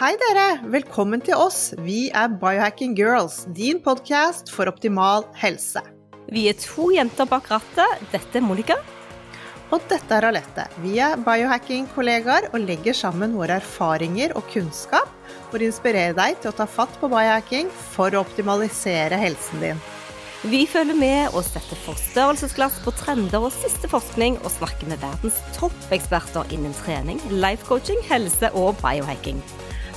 Hei dere! Velkommen til oss. Vi er Biohacking Girls, din podkast for optimal helse. Vi er to jenter bak rattet. Dette er Monica. Og dette er Alette. Vi er biohacking-kollegaer og legger sammen våre erfaringer og kunnskap for å inspirere deg til å ta fatt på biohacking for å optimalisere helsen din. Vi følger med og setter forstørrelsesglass på trender og siste forskning, og snakker med verdens toppeksperter innen trening, life coaching, helse og biohacking.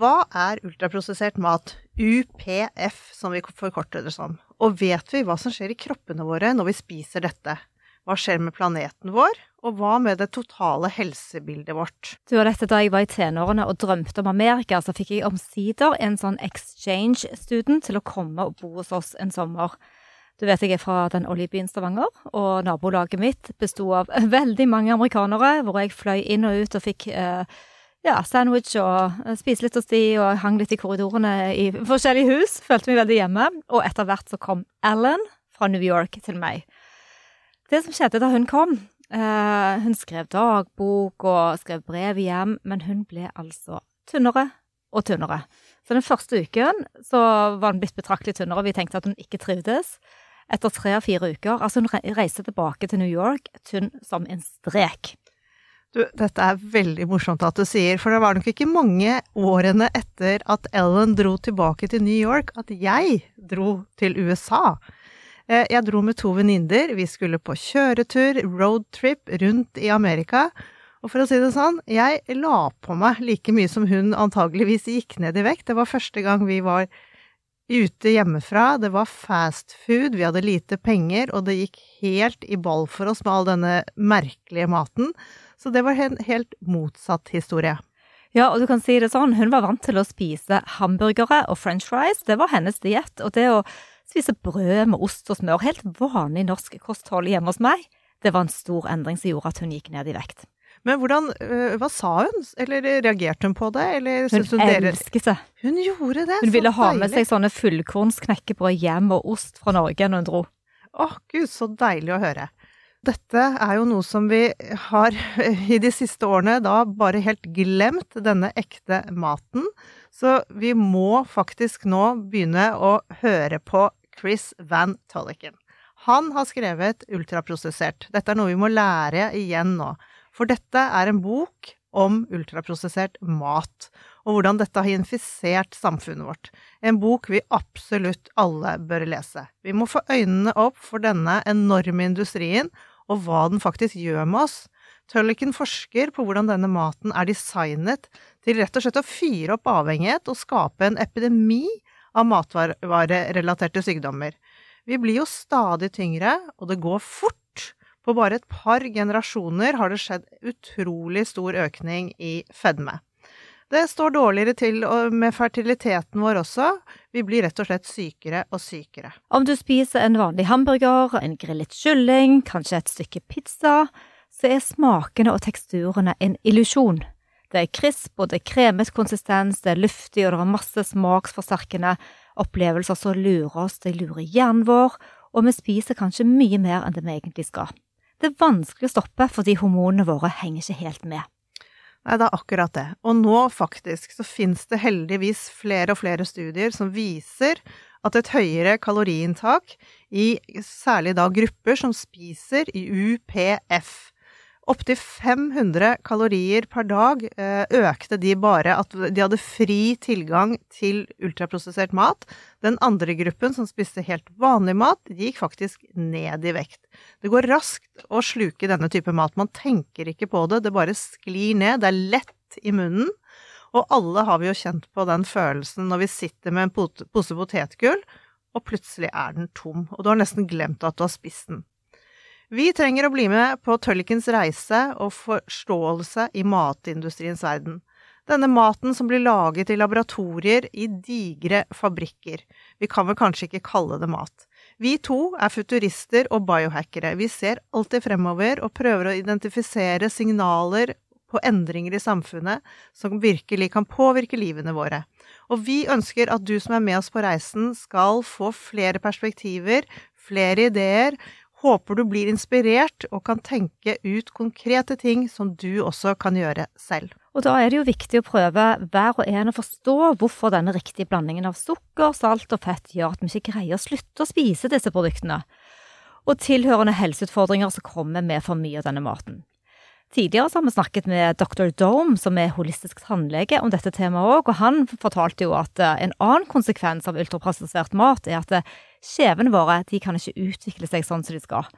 Hva er ultraprosessert mat? UPF, som vi forkorter det som. Og vet vi hva som skjer i kroppene våre når vi spiser dette? Hva skjer med planeten vår, og hva med det totale helsebildet vårt? Du, dette Da jeg var i tenårene og drømte om Amerika, så fikk jeg omsider en sånn exchange student til å komme og bo hos oss en sommer. Du vet jeg er fra den oljebyen Stavanger, og nabolaget mitt besto av veldig mange amerikanere, hvor jeg fløy inn og ut og fikk eh, ja, sandwich og eh, spise litt hos de, og hang litt i korridorene i forskjellige hus. Følte meg veldig hjemme. Og etter hvert så kom Ellen fra New York til meg. Det som skjedde da hun kom eh, Hun skrev dagbok og skrev brev hjem, men hun ble altså tynnere og tynnere. Så den første uken så var hun blitt betraktelig tynnere, vi tenkte at hun ikke trivdes. Etter tre-fire uker Altså, hun reiste tilbake til New York tynn som en strek. Du, dette er veldig morsomt at du sier, for det var nok ikke mange årene etter at Ellen dro tilbake til New York at jeg dro til USA. Eh, jeg dro med to venninner, vi skulle på kjøretur, roadtrip, rundt i Amerika. Og for å si det sånn, jeg la på meg like mye som hun antageligvis gikk ned i vekt. Det var første gang vi var ute hjemmefra, det var fast food, vi hadde lite penger, og det gikk helt i ball for oss med all denne merkelige maten. Så det var en helt motsatt historie. Ja, og du kan si det sånn, hun var vant til å spise hamburgere og french fries. Det var hennes diett. Og det å spise brød med ost og smør, helt vanlig norsk kosthold hjemme hos meg, det var en stor endring som gjorde at hun gikk ned i vekt. Men hvordan, øh, hva sa hun, eller reagerte hun på det, eller Hun hun elsket det. Hun gjorde det, Hun ville ha med seg sånne fullkornsknekkebrød hjem og ost fra Norge når hun dro. Å, gud, så deilig å høre. Dette er jo noe som vi har i de siste årene da bare helt glemt, denne ekte maten. Så vi må faktisk nå begynne å høre på Chris Van Tolliken. Han har skrevet Ultraprosessert. Dette er noe vi må lære igjen nå. For dette er en bok om ultraprosessert mat, og hvordan dette har infisert samfunnet vårt. En bok vi absolutt alle bør lese. Vi må få øynene opp for denne enorme industrien, og hva den faktisk gjør med oss. Tulliken forsker på hvordan denne maten er designet til rett og slett å fyre opp avhengighet og skape en epidemi av matvarerelaterte sykdommer. Vi blir jo stadig tyngre, og det går fort. På bare et par generasjoner har det skjedd utrolig stor økning i fedme. Det står dårligere til med fertiliteten vår også. Vi blir rett og slett sykere og sykere. Om du spiser en vanlig hamburger, en grillet kylling, kanskje et stykke pizza, så er smakene og teksturene en illusjon. Det er krisp, og det er kremet konsistens, det er luftig, og det er masse smaksforsterkende opplevelser som lurer oss, de lurer hjernen vår, og vi spiser kanskje mye mer enn det vi egentlig skal. Det er vanskelig å stoppe fordi hormonene våre henger ikke helt med. Nei, det er akkurat det. Og nå faktisk så finnes det heldigvis flere og flere studier som viser at et høyere kaloriinntak i særlig da grupper som spiser i UPF Opptil 500 kalorier per dag eh, økte de bare at de hadde fri tilgang til ultraprosessert mat. Den andre gruppen, som spiste helt vanlig mat, de gikk faktisk ned i vekt. Det går raskt å sluke denne type mat. Man tenker ikke på det, det bare sklir ned. Det er lett i munnen. Og alle har vi jo kjent på den følelsen når vi sitter med en pose potetgull, og plutselig er den tom, og du har nesten glemt at du har spist den. Vi trenger å bli med på Tøllikens reise og forståelse i matindustriens verden. Denne maten som blir laget i laboratorier i digre fabrikker. Vi kan vel kanskje ikke kalle det mat. Vi to er futurister og biohackere. Vi ser alltid fremover og prøver å identifisere signaler på endringer i samfunnet som virkelig kan påvirke livene våre. Og vi ønsker at du som er med oss på reisen, skal få flere perspektiver, flere ideer, Håper du blir inspirert og kan tenke ut konkrete ting som du også kan gjøre selv. Og da er det jo viktig å prøve hver og en å forstå hvorfor denne riktige blandingen av sukker, salt og fett gjør at vi ikke greier å slutte å spise disse produktene, og tilhørende helseutfordringer som kommer med for mye av denne maten. Tidligere har vi snakket med dr. Dome, som er holistisk tannlege, om dette temaet òg, og han fortalte jo at eh, en annen konsekvens av ultraprosessert mat er at skjevene våre de kan ikke utvikle seg sånn som de skal.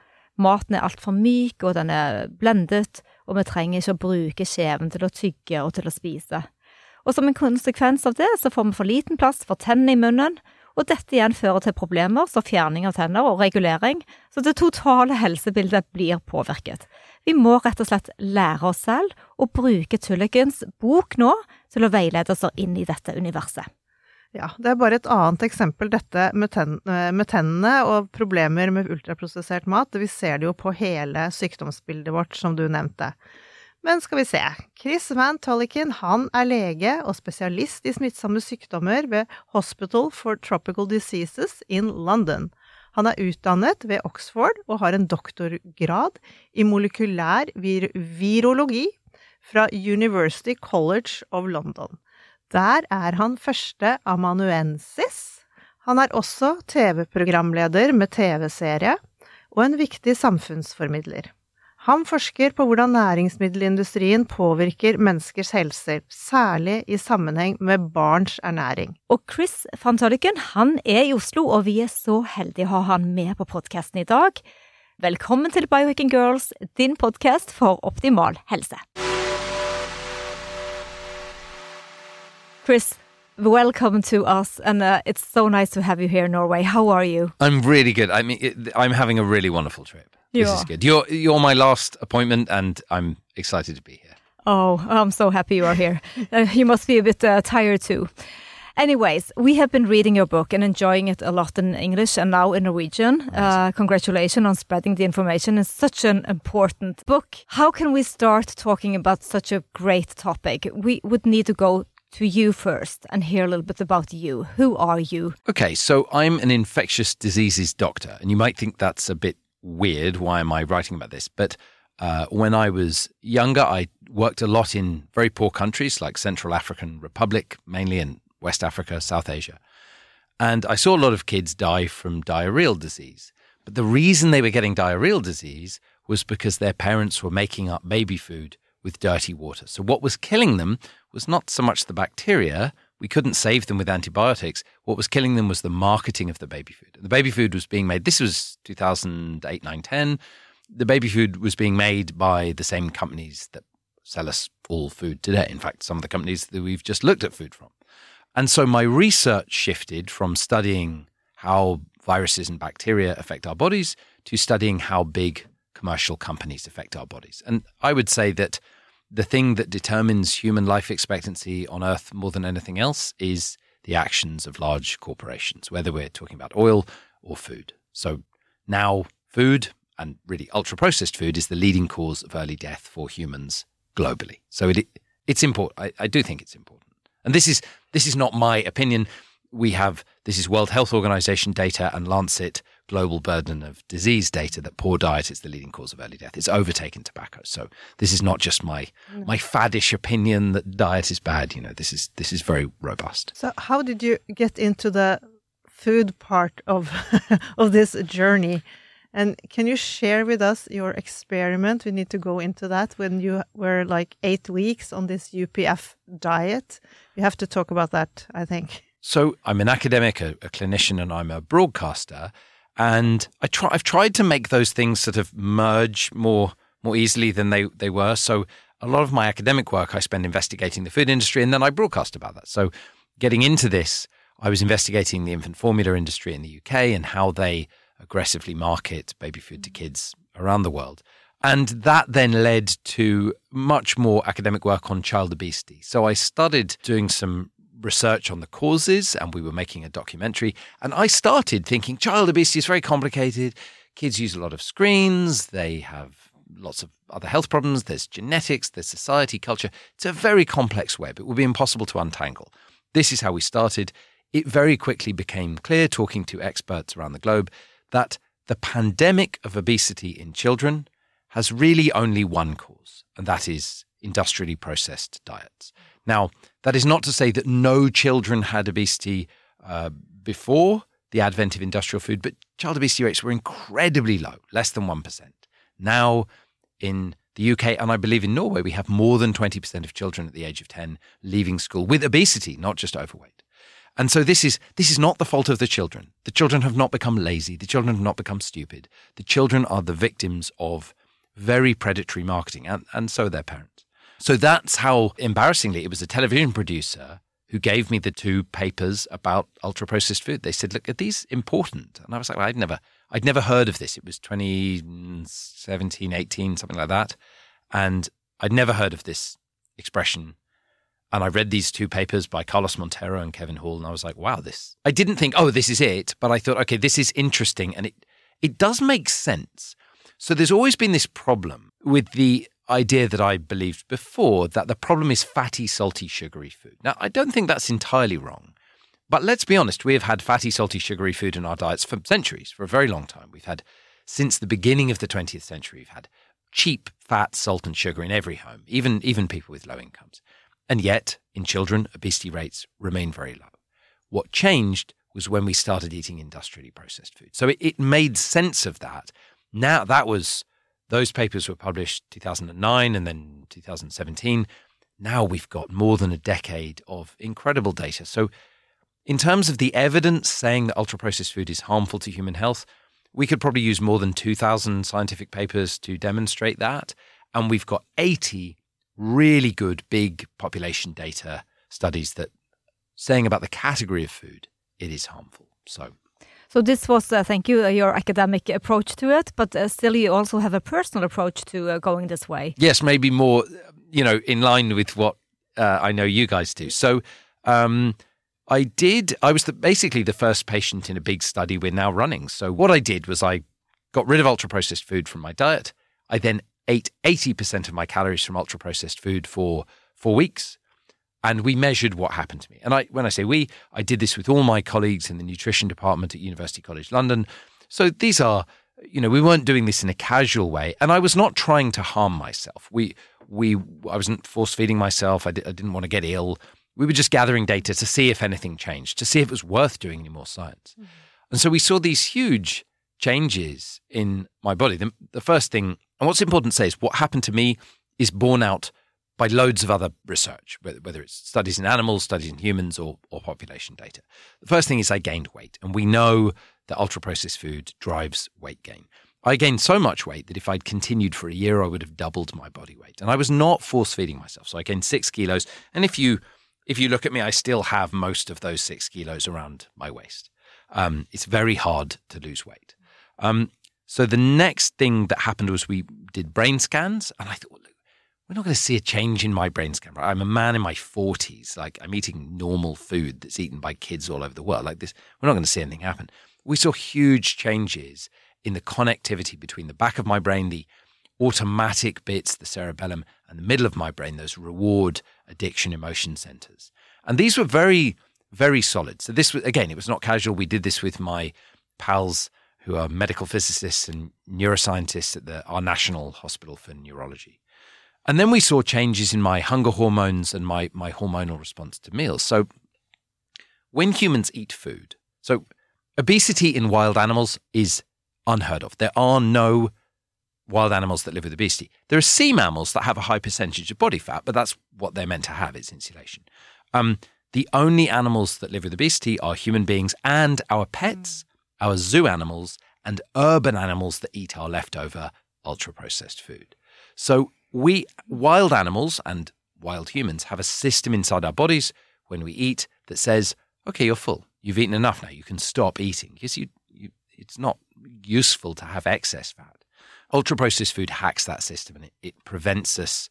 Maten er altfor myk, og den er blendet, og vi trenger ikke å bruke skjeven til å tygge og til å spise. Og som en konsekvens av det, så får vi for liten plass for tennene i munnen, og dette igjen fører til problemer som fjerning av tenner og regulering, så det totale helsebildet blir påvirket. Vi må rett og slett lære oss selv å bruke Tullikens bok nå til å veilede oss inn i dette universet. Ja, det er bare et annet eksempel, dette med, ten eh, med tennene og problemer med ultraprosessert mat. Vi ser det jo på hele sykdomsbildet vårt, som du nevnte. Men skal vi se. Chris Van Tollikin han er lege og spesialist i smittsomme sykdommer ved Hospital for Tropical Diseases in London. Han er utdannet ved Oxford og har en doktorgrad i molekylær vir virologi fra University College of London. Der er han første amanuensis. Han er også TV-programleder med TV-serie og en viktig samfunnsformidler. Han forsker på hvordan næringsmiddelindustrien påvirker menneskers helse, særlig i sammenheng med barns ernæring. Og Chris van Tolliken han er i Oslo, og vi er så heldige å ha han med på podkasten i dag. Velkommen til Biohacking Girls, din podkast for optimal helse. Chris, welcome to us, and uh, it's so nice to have you here in Norway. How are you? I'm really good. I mean, it, I'm having a really wonderful trip. You this are. is good. You're you're my last appointment, and I'm excited to be here. Oh, I'm so happy you are here. Uh, you must be a bit uh, tired too. Anyways, we have been reading your book and enjoying it a lot in English and now in Norwegian. Uh, congratulations on spreading the information. It's such an important book. How can we start talking about such a great topic? We would need to go to you first and hear a little bit about you. Who are you? Okay, so I'm an infectious diseases doctor, and you might think that's a bit weird. Why am I writing about this? But uh, when I was younger, I worked a lot in very poor countries like Central African Republic, mainly in West Africa, South Asia. And I saw a lot of kids die from diarrheal disease. But the reason they were getting diarrheal disease was because their parents were making up baby food with dirty water. So what was killing them was not so much the bacteria. We couldn't save them with antibiotics. What was killing them was the marketing of the baby food. The baby food was being made, this was 2008, 9, 10. The baby food was being made by the same companies that sell us all food today. In fact, some of the companies that we've just looked at food from. And so my research shifted from studying how viruses and bacteria affect our bodies to studying how big commercial companies affect our bodies. And I would say that the thing that determines human life expectancy on Earth more than anything else is the actions of large corporations, whether we're talking about oil or food. So now, food and really ultra processed food is the leading cause of early death for humans globally. So it, it's important. I, I do think it's important. And this is this is not my opinion. We have this is World Health Organization data and Lancet global burden of disease data that poor diet is the leading cause of early death. It's overtaken tobacco. So this is not just my mm. my faddish opinion that diet is bad. You know, this is this is very robust. So, how did you get into the food part of of this journey? And can you share with us your experiment? We need to go into that when you were like eight weeks on this UPF diet. You have to talk about that, I think. So I'm an academic, a, a clinician, and I'm a broadcaster. And I try, I've tried to make those things sort of merge more more easily than they, they were. So a lot of my academic work I spend investigating the food industry, and then I broadcast about that. So getting into this, I was investigating the infant formula industry in the UK and how they aggressively market baby food to kids around the world. And that then led to much more academic work on child obesity. So I started doing some research on the causes and we were making a documentary. And I started thinking child obesity is very complicated. Kids use a lot of screens, they have lots of other health problems, there's genetics, there's society, culture. It's a very complex web. It would be impossible to untangle. This is how we started. It very quickly became clear, talking to experts around the globe, that the pandemic of obesity in children has really only one cause, and that is industrially processed diets. Now, that is not to say that no children had obesity uh, before the advent of industrial food, but child obesity rates were incredibly low, less than 1%. Now, in the UK and I believe in Norway, we have more than 20% of children at the age of 10 leaving school with obesity, not just overweight. And so this is this is not the fault of the children. The children have not become lazy. The children have not become stupid. The children are the victims of very predatory marketing, and, and so their parents. So that's how embarrassingly it was a television producer who gave me the two papers about ultra processed food. They said, "Look, are these important?" And I was like, well, "I'd never, I'd never heard of this. It was 2017, 18, something like that, and I'd never heard of this expression." And I read these two papers by Carlos Monteiro and Kevin Hall, and I was like, "Wow, this!" I didn't think, "Oh, this is it," but I thought, "Okay, this is interesting," and it it does make sense so there's always been this problem with the idea that I believed before that the problem is fatty, salty, sugary food. Now, I don't think that's entirely wrong. But let's be honest, we have had fatty, salty, sugary food in our diets for centuries, for a very long time. We've had, since the beginning of the 20th century, we've had cheap fat, salt, and sugar in every home, even, even people with low incomes. And yet, in children, obesity rates remain very low. What changed was when we started eating industrially processed food. So it, it made sense of that now that was those papers were published 2009 and then 2017. Now we've got more than a decade of incredible data. So in terms of the evidence saying that ultra processed food is harmful to human health, we could probably use more than 2,000 scientific papers to demonstrate that. And we've got 80 really good big population data studies that saying about the category of food, it is harmful. So so this was, uh, thank you, uh, your academic approach to it, but uh, still you also have a personal approach to uh, going this way. Yes, maybe more, you know, in line with what uh, I know you guys do. So um, I did, I was the, basically the first patient in a big study we're now running. So what I did was I got rid of ultra processed food from my diet. I then ate 80% of my calories from ultra processed food for four weeks and we measured what happened to me. And I, when I say we, I did this with all my colleagues in the nutrition department at University College London. So these are, you know, we weren't doing this in a casual way, and I was not trying to harm myself. We, we, I wasn't force feeding myself. I, di- I didn't want to get ill. We were just gathering data to see if anything changed, to see if it was worth doing any more science. Mm-hmm. And so we saw these huge changes in my body. The, the first thing, and what's important to say is what happened to me is borne out by loads of other research, whether it's studies in animals, studies in humans, or, or population data. The first thing is I gained weight, and we know that ultra processed food drives weight gain. I gained so much weight that if I'd continued for a year, I would have doubled my body weight. And I was not force feeding myself. So I gained six kilos. And if you if you look at me, I still have most of those six kilos around my waist. Um, it's very hard to lose weight. Um, so the next thing that happened was we did brain scans, and I thought, we're not going to see a change in my brain scan. Right? I'm a man in my 40s. Like I'm eating normal food that's eaten by kids all over the world. Like this, we're not going to see anything happen. We saw huge changes in the connectivity between the back of my brain, the automatic bits, the cerebellum, and the middle of my brain, those reward, addiction, emotion centers. And these were very, very solid. So this was again, it was not casual. We did this with my pals who are medical physicists and neuroscientists at the, our National Hospital for Neurology. And then we saw changes in my hunger hormones and my, my hormonal response to meals. So when humans eat food, so obesity in wild animals is unheard of. There are no wild animals that live with obesity. There are sea mammals that have a high percentage of body fat, but that's what they're meant to have, it's insulation. Um, the only animals that live with obesity are human beings and our pets, our zoo animals, and urban animals that eat our leftover ultra processed food. So we, wild animals and wild humans, have a system inside our bodies when we eat that says, okay, you're full. You've eaten enough now. You can stop eating because you, you, it's not useful to have excess fat. ultra processed food hacks that system and it, it prevents us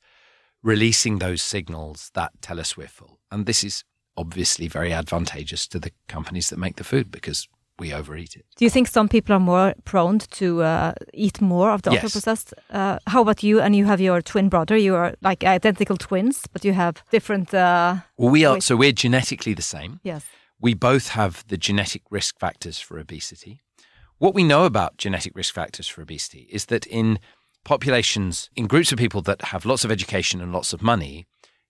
releasing those signals that tell us we're full. And this is obviously very advantageous to the companies that make the food because we overeat it. Do you think some people are more prone to uh, eat more of the Yes. ultra-processed? Uh, how about you? And you have your twin brother. You are like identical twins, but you have different. Uh, Well, we are Wait. so we're genetically the same. yes. We both have the genetic risk factors for obesity. What we know about genetic risk factors for obesity is that in populations, in groups of people that have lots of education and lots of money,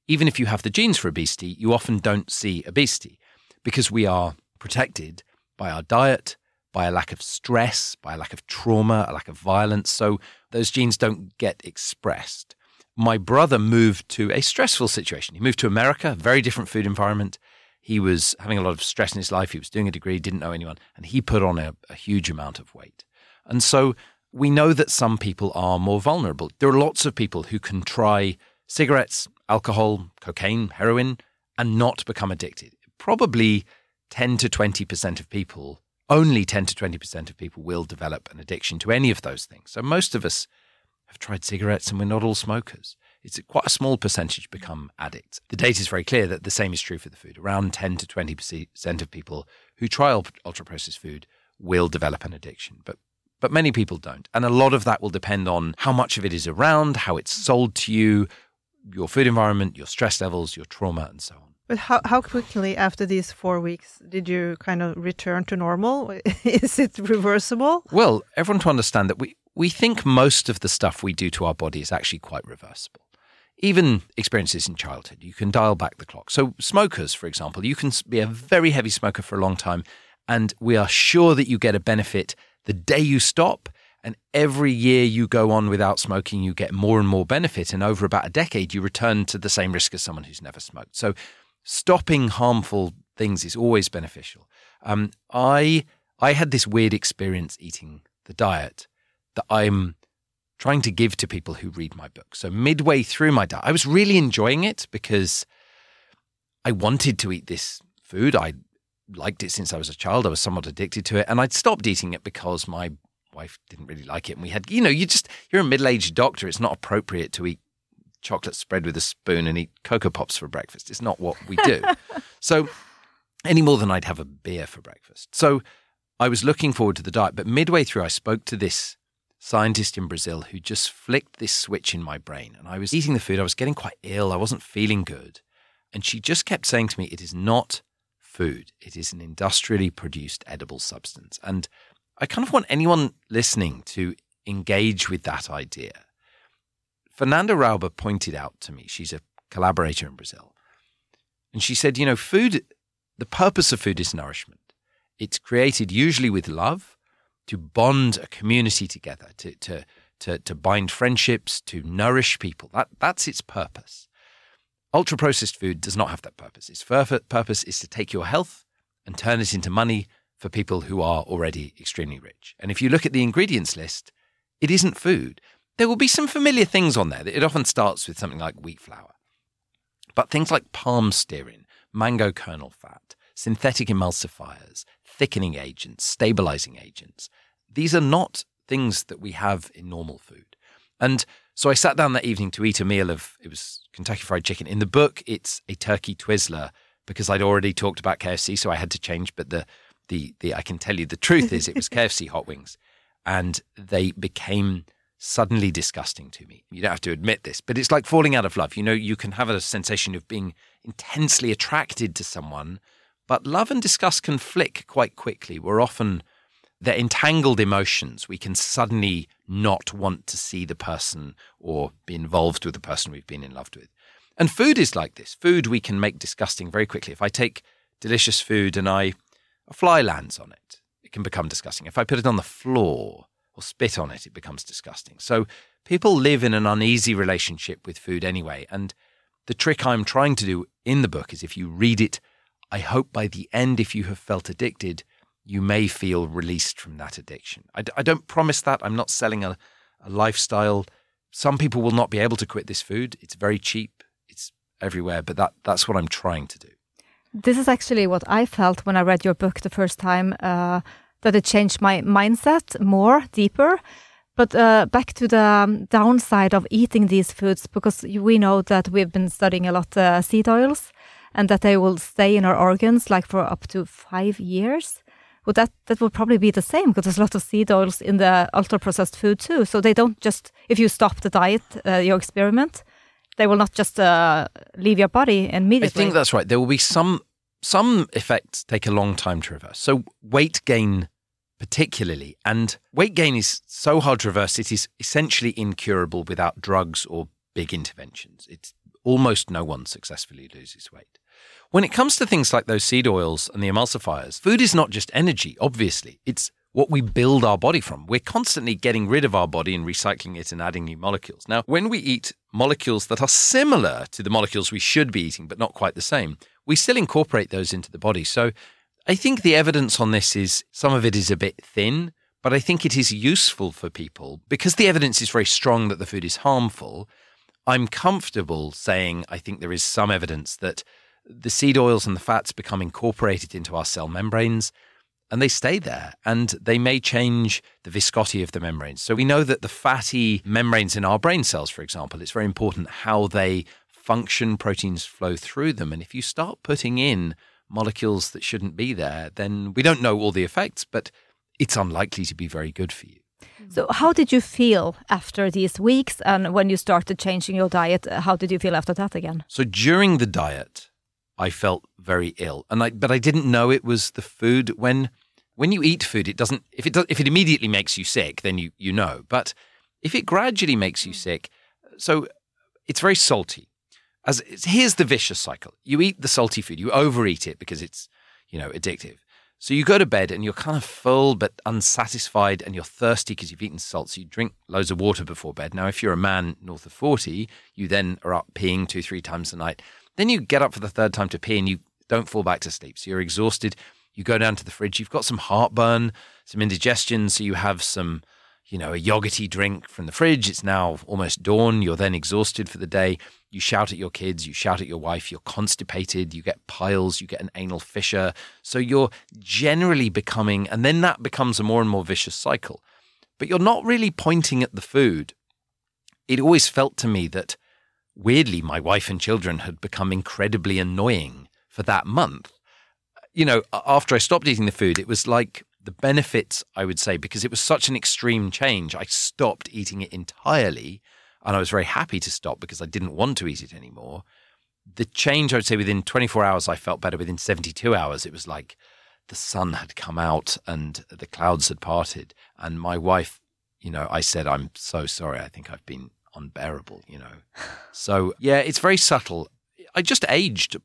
even if you have the genes for obesity, you often don't see obesity because we are protected by our diet, by a lack of stress, by a lack of trauma, a lack of violence. So those genes don't get expressed. My brother moved to a stressful situation. He moved to America, very different food environment. He was having a lot of stress in his life. He was doing a degree, didn't know anyone, and he put on a, a huge amount of weight. And so we know that some people are more vulnerable. There are lots of people who can try cigarettes, alcohol, cocaine, heroin, and not become addicted. Probably 10 to 20% of people, only 10 to 20% of people will develop an addiction to any of those things. So most of us have tried cigarettes and we're not all smokers. It's quite a small percentage become addicts. The data is very clear that the same is true for the food. Around 10 to 20% of people who try ultra processed food will develop an addiction. But but many people don't. And a lot of that will depend on how much of it is around, how it's sold to you, your food environment, your stress levels, your trauma, and so on. But how, how quickly after these four weeks did you kind of return to normal? Is it reversible? Well, everyone to understand that we, we think most of the stuff we do to our body is actually quite reversible. Even experiences in childhood, you can dial back the clock. So, smokers, for example, you can be a very heavy smoker for a long time, and we are sure that you get a benefit the day you stop. And every year you go on without smoking, you get more and more benefit. And over about a decade, you return to the same risk as someone who's never smoked. So, stopping harmful things is always beneficial. Um, I I had this weird experience eating the diet that I'm trying to give to people who read my book. So midway through my diet, I was really enjoying it because I wanted to eat this food. I liked it since I was a child. I was somewhat addicted to it, and I'd stopped eating it because my wife didn't really like it. And we had, you know, you just you're a middle-aged doctor. It's not appropriate to eat chocolate spread with a spoon and eat cocoa pops for breakfast. It's not what we do. so any more than I'd have a beer for breakfast. So I was looking forward to the diet, but midway through, I spoke to this scientist in Brazil who just flicked this switch in my brain. And I was eating the food, I was getting quite ill, I wasn't feeling good. And she just kept saying to me, It is not food, it is an industrially produced edible substance. And I kind of want anyone listening to engage with that idea. Fernanda Rauber pointed out to me, she's a collaborator in Brazil, and she said, You know, food, the purpose of food is nourishment. It's created usually with love to bond a community together, to, to, to, to bind friendships, to nourish people. That, that's its purpose. Ultra processed food does not have that purpose. Its purpose is to take your health and turn it into money for people who are already extremely rich. And if you look at the ingredients list, it isn't food. There will be some familiar things on there. It often starts with something like wheat flour. But things like palm stearin, mango kernel fat, synthetic emulsifiers, thickening agents, stabilizing agents, these are not things that we have in normal food. And so I sat down that evening to eat a meal of, it was Kentucky Fried Chicken. In the book, it's a turkey Twizzler because I'd already talked about KFC, so I had to change. But the, the, the I can tell you the truth is it was KFC hot wings. And they became suddenly disgusting to me. You don't have to admit this, but it's like falling out of love. You know, you can have a sensation of being intensely attracted to someone, but love and disgust can flick quite quickly. We're often they're entangled emotions. We can suddenly not want to see the person or be involved with the person we've been in love with. And food is like this. Food we can make disgusting very quickly. If I take delicious food and I a fly lands on it, it can become disgusting. If I put it on the floor or spit on it, it becomes disgusting. So people live in an uneasy relationship with food anyway. And the trick I'm trying to do in the book is if you read it, I hope by the end, if you have felt addicted, you may feel released from that addiction. I, d- I don't promise that. I'm not selling a, a lifestyle. Some people will not be able to quit this food. It's very cheap. It's everywhere, but that, that's what I'm trying to do. This is actually what I felt when I read your book the first time, uh, that it changed my mindset more, deeper. But uh, back to the downside of eating these foods, because we know that we've been studying a lot uh, seed oils, and that they will stay in our organs like for up to five years. Well, that that would probably be the same because there's a lot of seed oils in the ultra processed food too. So they don't just if you stop the diet, uh, your experiment, they will not just uh, leave your body immediately. I think that's right. There will be some some effects take a long time to reverse. So weight gain particularly and weight gain is so hard to reverse it is essentially incurable without drugs or big interventions. It's almost no one successfully loses weight. When it comes to things like those seed oils and the emulsifiers, food is not just energy, obviously. It's what we build our body from. We're constantly getting rid of our body and recycling it and adding new molecules. Now, when we eat molecules that are similar to the molecules we should be eating, but not quite the same, we still incorporate those into the body. So I think the evidence on this is some of it is a bit thin, but I think it is useful for people because the evidence is very strong that the food is harmful. I'm comfortable saying I think there is some evidence that the seed oils and the fats become incorporated into our cell membranes and they stay there and they may change the viscosity of the membranes. So we know that the fatty membranes in our brain cells, for example, it's very important how they function, proteins flow through them. And if you start putting in molecules that shouldn't be there, then we don't know all the effects, but it's unlikely to be very good for you. So, how did you feel after these weeks? And when you started changing your diet, uh, how did you feel after that again? So, during the diet, I felt very ill, and I but I didn't know it was the food. When when you eat food, it doesn't. If it does, if it immediately makes you sick, then you you know. But if it gradually makes you mm. sick, so it's very salty. As here's the vicious cycle: you eat the salty food, you overeat it because it's you know addictive. So you go to bed and you're kind of full but unsatisfied and you're thirsty because you've eaten salt. So you drink loads of water before bed. Now, if you're a man north of 40, you then are up peeing two, three times a night. Then you get up for the third time to pee and you don't fall back to sleep. So you're exhausted. You go down to the fridge. You've got some heartburn, some indigestion. So you have some, you know, a yogurty drink from the fridge. It's now almost dawn. You're then exhausted for the day. You shout at your kids, you shout at your wife, you're constipated, you get piles, you get an anal fissure. So you're generally becoming, and then that becomes a more and more vicious cycle. But you're not really pointing at the food. It always felt to me that weirdly, my wife and children had become incredibly annoying for that month. You know, after I stopped eating the food, it was like the benefits, I would say, because it was such an extreme change, I stopped eating it entirely and I was very happy to stop because I didn't want to eat it anymore. The change, I would say, within 24 hours, I felt better. Within 72 hours, it was like the sun had come out and the clouds had parted. And my wife, you know, I said, I'm so sorry. I think I've been unbearable, you know. So, yeah, it's very subtle. I just aged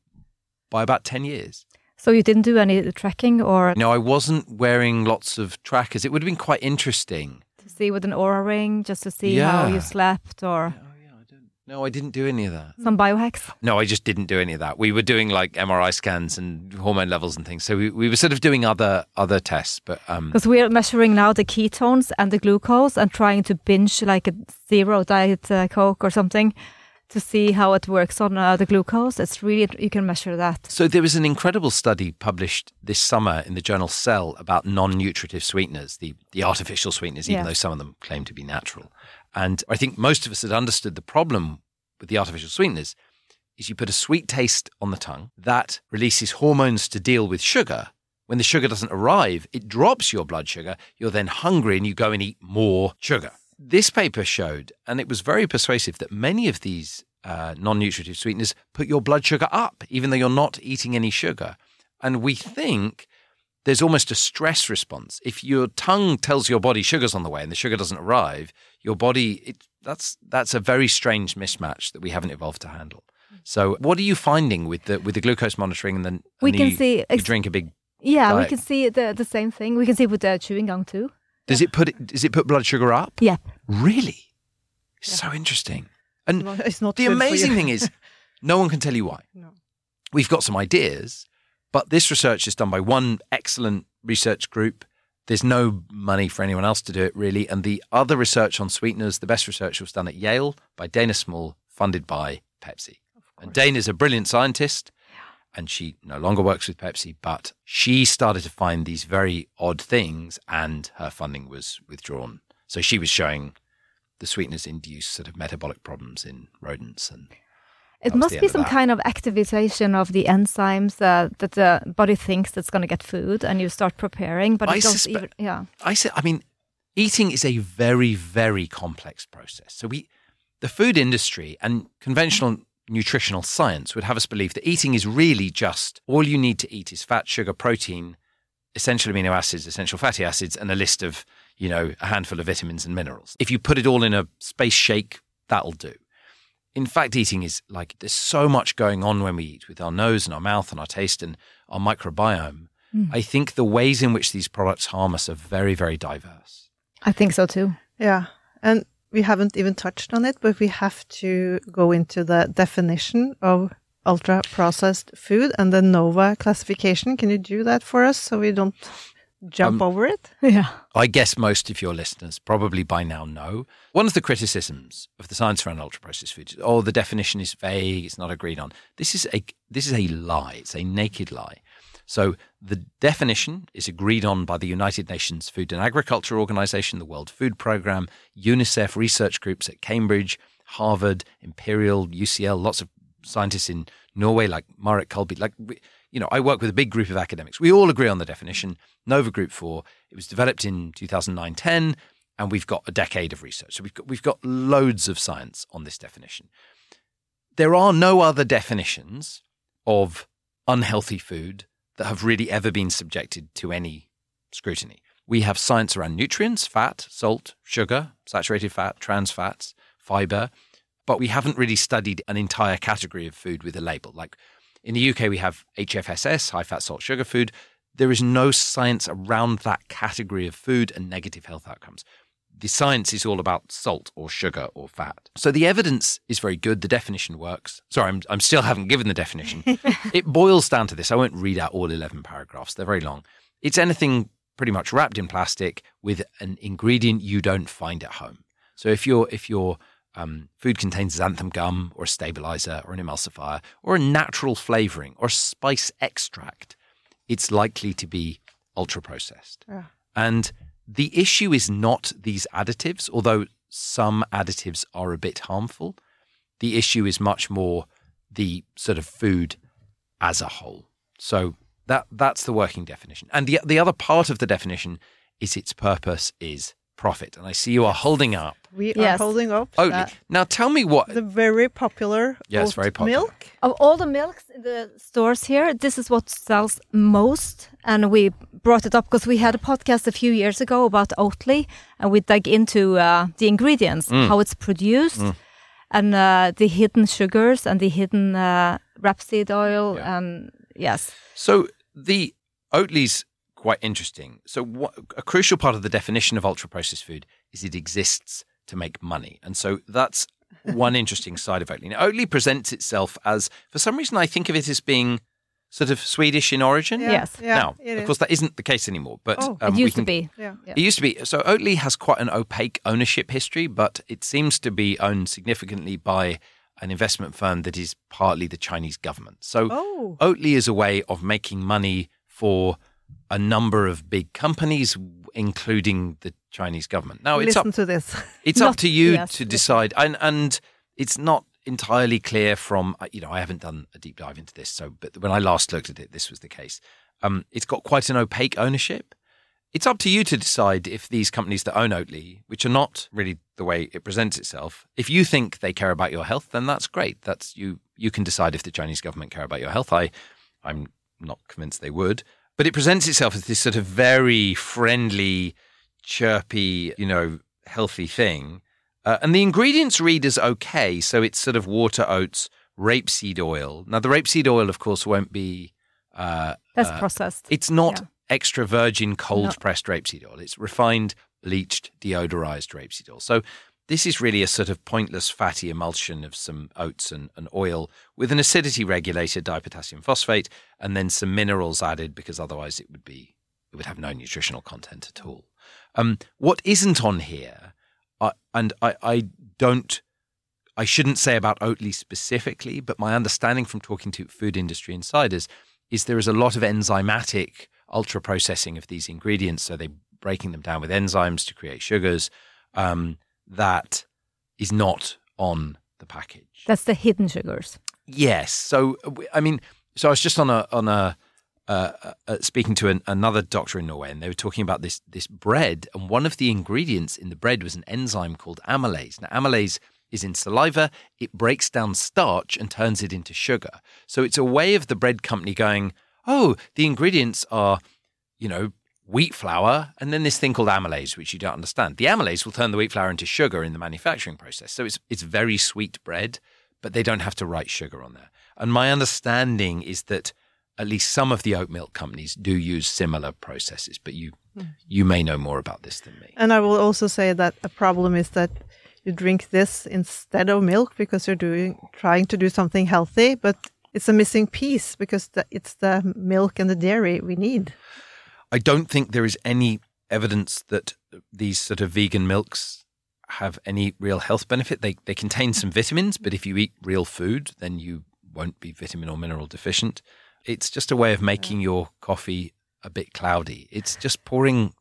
by about 10 years. So you didn't do any tracking or? No, I wasn't wearing lots of trackers. It would have been quite interesting To see with an Oura ring just to see yeah. how you slept or? Oh, yeah, I didn't. No, I didn't do any of that. Some biohacks? No, I just didn't do any of that. We were doing like MRI scans and hormone levels and things. So we, we were sort of doing other other tests, but um because we're measuring now the ketones and the glucose and trying to binge like a zero diet uh, coke or something to see how it works on uh, the glucose. It's really, you can measure that. So, there was an incredible study published this summer in the journal Cell about non nutritive sweeteners, the, the artificial sweeteners, even yeah. though some of them claim to be natural. And I think most of us had understood the problem with the artificial sweeteners is you put a sweet taste on the tongue that releases hormones to deal with sugar. When the sugar doesn't arrive, it drops your blood sugar. You're then hungry and you go and eat more sugar this paper showed, and it was very persuasive, that many of these uh, non nutritive sweeteners put your blood sugar up, even though you're not eating any sugar. And we think there's almost a stress response. If your tongue tells your body sugar's on the way and the sugar doesn't arrive, your body, it, that's, that's a very strange mismatch that we haven't evolved to handle. So, what are you finding with the with the glucose monitoring? And then we can you, see ex- you drink a big. Yeah, diet. we can see the the same thing. We can see with the chewing gum too. Does it put it, does it put blood sugar up? Yeah. Really? It's so interesting. And it's not the amazing thing is no one can tell you why. No. We've got some ideas, but this research is done by one excellent research group. There's no money for anyone else to do it really. And the other research on sweeteners, the best research was done at Yale by Dana Small, funded by Pepsi. And Dana's a brilliant scientist and she no longer works with Pepsi, but she started to find these very odd things and her funding was withdrawn. So she was showing the sweeteners induce sort of metabolic problems in rodents and It must be some kind of activation of the enzymes uh, that the body thinks it's going to get food, and you start preparing. But I it suspe- even, yeah. I say, I mean, eating is a very, very complex process. So we, the food industry and conventional nutritional science would have us believe that eating is really just all you need to eat is fat, sugar, protein, essential amino acids, essential fatty acids, and a list of, you know, a handful of vitamins and minerals. If you put it all in a space shake, that'll do. In fact, eating is like there's so much going on when we eat with our nose and our mouth and our taste and our microbiome. Hmm. I think the ways in which these products harm us are very, very diverse. I think so too. Yeah. And we haven't even touched on it, but we have to go into the definition of ultra processed food and the NOVA classification. Can you do that for us so we don't jump Um, over it? Yeah. I guess most of your listeners probably by now know. One of the criticisms of the science around ultra processed foods, is, oh, the definition is vague, it's not agreed on. This is a this is a lie. It's a naked lie. So the definition is agreed on by the United Nations Food and Agriculture Organization, the World Food Programme, UNICEF research groups at Cambridge, Harvard, Imperial, UCL, lots of scientists in Norway like Marek Kolby. Like, you know, I work with a big group of academics. We all agree on the definition. Nova Group 4. It was developed in 2009-10, and we've got a decade of research. So we've got, we've got loads of science on this definition. There are no other definitions of unhealthy food that have really ever been subjected to any scrutiny. We have science around nutrients, fat, salt, sugar, saturated fat, trans fats, fiber, but we haven't really studied an entire category of food with a label. Like in the UK, we have HFSS, high fat, salt, sugar food. There is no science around that category of food and negative health outcomes. The science is all about salt or sugar or fat. So the evidence is very good. The definition works. Sorry, I'm, I'm still haven't given the definition. it boils down to this. I won't read out all 11 paragraphs, they're very long. It's anything pretty much wrapped in plastic with an ingredient you don't find at home. So if your if your um, food contains xanthan gum or a stabilizer or an emulsifier or a natural flavoring or a spice extract, it's likely to be ultra processed. Yeah. And the issue is not these additives, although some additives are a bit harmful. The issue is much more the sort of food as a whole. So that that's the working definition. And the the other part of the definition is its purpose is profit. And I see you are holding up We Yes. are holding up Oatly. that- Now tell me what the very popular Yes, oat very popular. milk. Of all the milks in the stores here, this is what sells most. And we brought it up because we had a podcast a few years ago about Oatly, and we dug into uh, the ingredients, Mm. how it's produced, and uh, the hidden sugars and the hidden uh, rapeseed oil. Yeah. And yes, So the Oatly's quite interesting. So what, a crucial part of the definition of ultra processed food is it exists to make money, and so that's one interesting side of Oatly. Now, Oatly presents itself as, for some reason, I think of it as being sort of Swedish in origin. Yeah, Yes. Yeah, now, of course, that isn't the case anymore. But Oh. um, it we used can- to be. Yeah. Yeah. It used to be. So Oatly has quite an opaque ownership history, but it seems to be owned significantly by an investment firm that is partly the Chinese government. So Oh. Oatly is a way of making money for a number of big companies, including the Chinese government. Now it's Listen up to this. it's up to you yes, to decide, and and it's not entirely clear from you know I haven't done a deep dive into this, so but when I last looked at it, this was the case. Um, it's got quite an opaque ownership. It's up to you to decide if these companies that own Oatly, which are not really the way it presents itself, if you think they care about your health, then that's great. That's you. You can decide if the Chinese government care about your health. I, I'm not convinced they would, but it presents itself as this sort of very friendly, chirpy, you know, healthy thing. Uh, and the ingredients read as okay. So it's sort of water, oats, rapeseed oil. Now, the rapeseed oil, of course, won't be. Uh, That's uh, processed. it's not Yeah. extra virgin cold No. pressed rapeseed oil. It's refined, bleached, deodorized rapeseed oil. So this is really a sort of pointless fatty emulsion of some oats and, and oil with an acidity regulator, dipotassium phosphate, and then some minerals added because otherwise it would be it would have no nutritional content at all. Um, what isn't on here, uh, and I, I don't I shouldn't say about Oatly specifically, but my understanding from talking to food industry insiders is there is a lot of enzymatic ultra processing of these ingredients. So they're breaking them down with enzymes to create sugars. um, that is not on the package. That's the hidden sugars. Yes. So I mean, so I was just on a on a uh, uh, speaking to an, another doctor in Norway, and they were talking about this this bread, and one of the ingredients in the bread was an enzyme called amylase. Now, amylase is in saliva; it breaks down starch and turns it into sugar. So it's a way of the bread company going, "Oh, the ingredients are, you know, wheat flour, and then this thing called amylase, which you don't understand. The amylase will turn the wheat flour into sugar in the manufacturing process. So it's it's very sweet bread, but they don't have to write sugar on there. And my understanding is that at least some of the oat milk companies do use similar processes, but you mm. you may know more about this than me. And I will also say that a problem is that you drink this instead of milk because you're doing trying to do something healthy, but it's a missing piece because the, it's the milk and the dairy we need. I don't think there is any evidence that these sort of vegan milks have any real health benefit. They they contain some vitamins, but if you eat real food, then you won't be vitamin or mineral deficient. It's just a way of making your coffee a bit cloudy. It's just pouring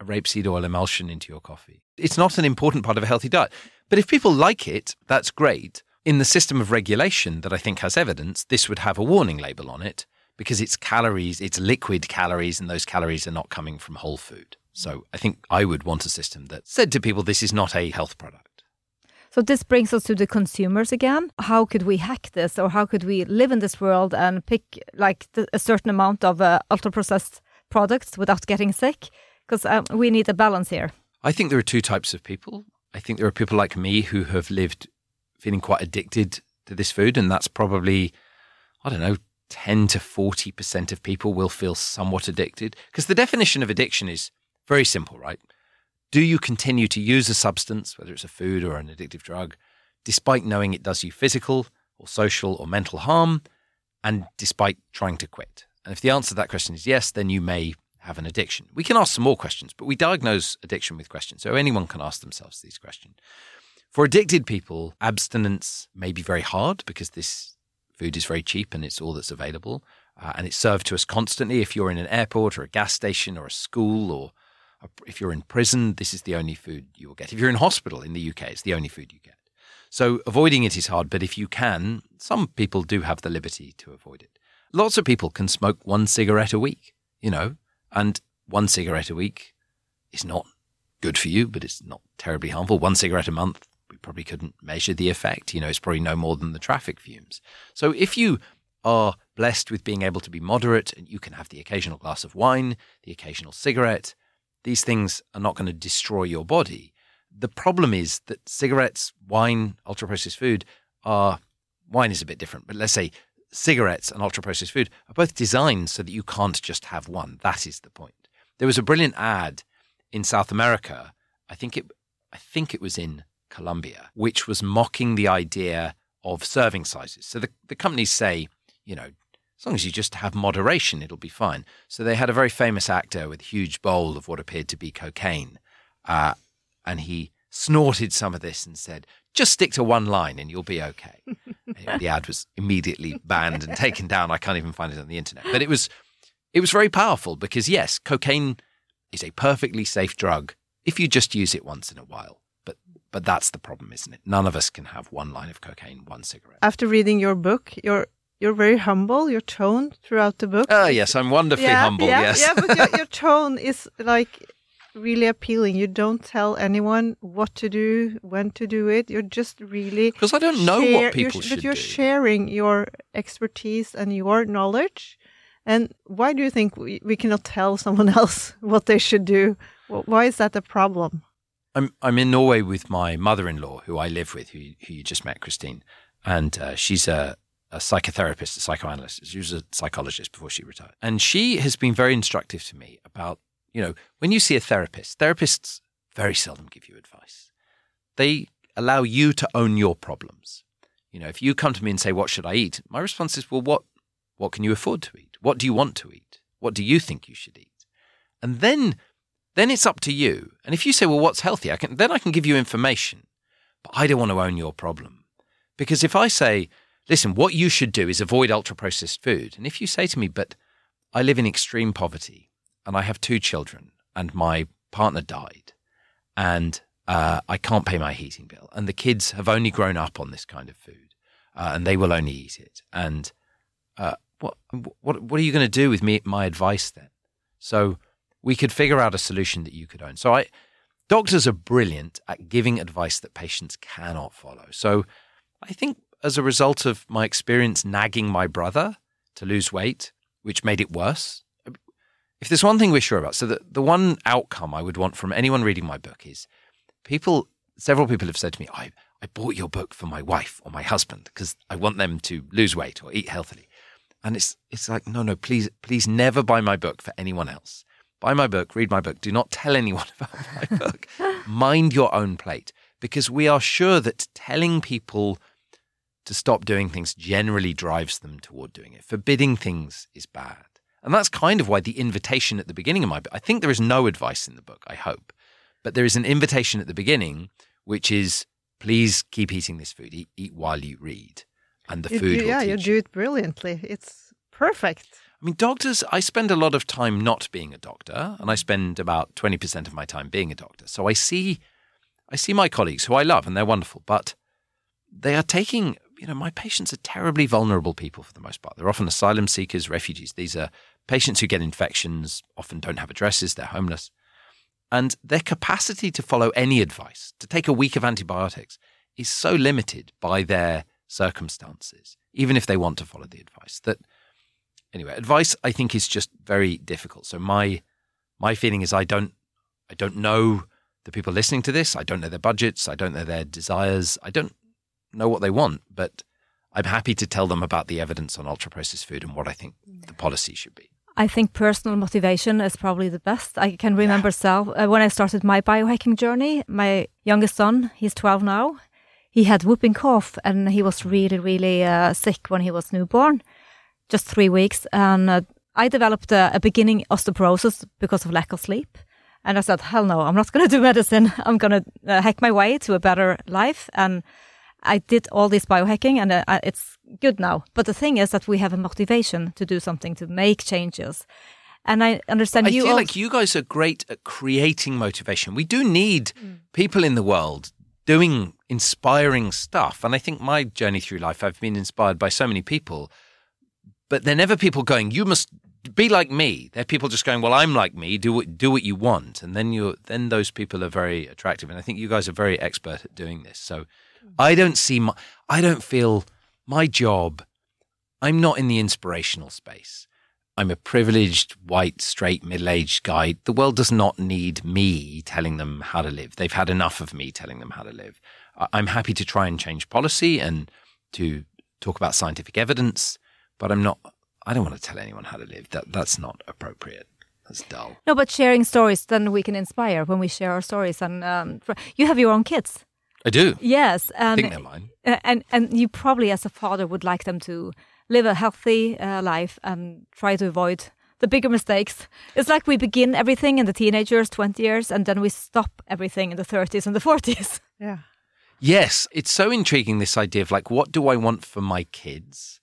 a rapeseed oil emulsion into your coffee. It's not an important part of a healthy diet. But if people like it, that's great. In the system of regulation that I think has evidence, this would have a warning label on it because it's calories, it's liquid calories, and those calories are not coming from whole food. So I think I would want a system that said to people, this is not a health product. So this brings us to the consumers again. How could we hack this, or how could we live in this world and pick like the, a certain amount of uh, ultra processed products without getting sick? Because um, we need a balance here. I think there are two types of people. I think there are people like me who have lived feeling quite addicted to this food, and that's probably I don't know. 10 to 40% of people will feel somewhat addicted. Because the definition of addiction is very simple, right? Do you continue to use a substance, whether it's a food or an addictive drug, despite knowing it does you physical or social or mental harm, and despite trying to quit? And if the answer to that question is yes, then you may have an addiction. We can ask some more questions, but we diagnose addiction with questions. So anyone can ask themselves these questions. For addicted people, abstinence may be very hard because this food is very cheap and it's all that's available. Uh, and it's served to us constantly. If you're in an airport or a gas station or a school or if you're in prison, this is the only food you will get. If you're in hospital in the UK, it's the only food you get. So avoiding it is hard, but if you can, some people do have the liberty to avoid it. Lots of people can smoke one cigarette a week, you know, and one cigarette a week is not good for you, but it's not terribly harmful. One cigarette a month, probably couldn't measure the effect. You know, it's probably no more than the traffic fumes. So if you are blessed with being able to be moderate and you can have the occasional glass of wine, the occasional cigarette, these things are not going to destroy your body. The problem is that cigarettes, wine, ultra processed food are wine is a bit different, but let's say cigarettes and ultra processed food are both designed so that you can't just have one. That is the point. There was a brilliant ad in South America. I think it I think it was in Colombia, which was mocking the idea of serving sizes. So the, the companies say, you know, as long as you just have moderation, it'll be fine. So they had a very famous actor with a huge bowl of what appeared to be cocaine. Uh, and he snorted some of this and said, just stick to one line and you'll be okay. the ad was immediately banned and taken down. I can't even find it on the internet. But it was it was very powerful because yes, cocaine is a perfectly safe drug if you just use it once in a while. But but that's the problem, isn't it? None of us can have one line of cocaine, one cigarette. After reading your book, you're you're very humble. Your tone throughout the book. Oh yes, I'm wonderfully yeah, humble. Yeah, yes, yeah, but your, your tone is like really appealing. You don't tell anyone what to do, when to do it. You're just really because I don't know share, what people should But you're do. sharing your expertise and your knowledge. And why do you think we, we cannot tell someone else what they should do? Why is that a problem? I'm I'm in Norway with my mother-in-law, who I live with, who who you just met, Christine, and uh, she's a a psychotherapist, a psychoanalyst. She was a psychologist before she retired. And she has been very instructive to me about, you know, when you see a therapist, therapists very seldom give you advice. They allow you to own your problems. You know, if you come to me and say, What should I eat? My response is, Well, what what can you afford to eat? What do you want to eat? What do you think you should eat? And then then it's up to you. And if you say, Well, what's healthy? I can then I can give you information. But I don't want to own your problem. Because if I say, listen, what you should do is avoid ultra processed food. And if you say to me, but I live in extreme poverty and I have two children and my partner died and uh, I can't pay my heating bill. And the kids have only grown up on this kind of food uh, and they will only eat it. And uh, what, what, what are you going to do with me, my advice then? So we could figure out a solution that you could own. So I, doctors are brilliant at giving advice that patients cannot follow. So I think as a result of my experience nagging my brother to lose weight, which made it worse. If there's one thing we're sure about, so the, the one outcome I would want from anyone reading my book is people, several people have said to me, I, I bought your book for my wife or my husband because I want them to lose weight or eat healthily. And it's, it's like, no, no, please, please never buy my book for anyone else. Buy my book, read my book. Do not tell anyone about my book. Mind your own plate because we are sure that telling people to stop doing things generally drives them toward doing it. Forbidding things is bad. And that's kind of why the invitation at the beginning of my book, I think there is no advice in the book, I hope, but there is an invitation at the beginning, which is please keep eating this food, eat, eat while you read. And the You- food will yeah, you do it brilliantly. It's perfect. I mean, doctors, I spend a lot of time not being a doctor, and I spend about 20% of my time being a doctor. So I see, I see my colleagues who I love and they're wonderful, but they are taking, you know, my patients are terribly vulnerable people for the most part. They're often asylum seekers, refugees. These are patients who get infections, often don't have addresses, they're homeless. And their capacity to follow any advice, to take a week of antibiotics, is so limited by their circumstances, even if they want to follow the advice, that anyway, advice I think is just very difficult. So my my feeling is I don't I don't know the people listening to this. I don't know their budgets. I don't know their desires. I don't know what they want, but I'm happy to tell them about the evidence on ultra processed food and what I think the policy should be. I think personal motivation is probably the best. I can remember self uh, when I started my biohacking journey. My youngest son, he's 12 now. He had whooping cough and he was really, really uh, sick when he was newborn, just three weeks. And uh, I developed a, a beginning osteoporosis because of lack of sleep. And I said, hell no, I'm not going to do medicine. I'm going to uh, hack my way to a better life. And I did all this biohacking and uh, it's good now. But the thing is that we have a motivation to do something, to make changes. And I understand I you feel al- like you guys are great at creating motivation. We do need people in the world doing inspiring stuff. And I think my journey through life, I've been inspired by so many people, but they're never people going, you must be like me. They're people just going, well, I'm like me. Do what, do what you want. And then you then those people are very attractive. And I think you guys are very expert at doing this. So mm. I don't see my, I don't feel my job. I'm not in the inspirational space. I'm a privileged, white, straight, middle aged guy. The world does not need me telling them how to live. They've had enough of me telling them how to live. I'm happy to try and change policy and to talk about scientific evidence, but I'm not, I don't want to tell anyone how to live. That, that's not appropriate. That's dull. no, but sharing stories, then we can inspire when we share our stories. And um, you have your own kids, I do. yes, I and think they're mine. and and you probably as a father would like them to live a healthy uh, life and try to avoid the bigger mistakes. It's like we begin everything in the teenagers, 20 years, and then we stop everything in the 30s and the 40s. Yeah. Yes, it's so intriguing this idea of like, what do I want for my kids?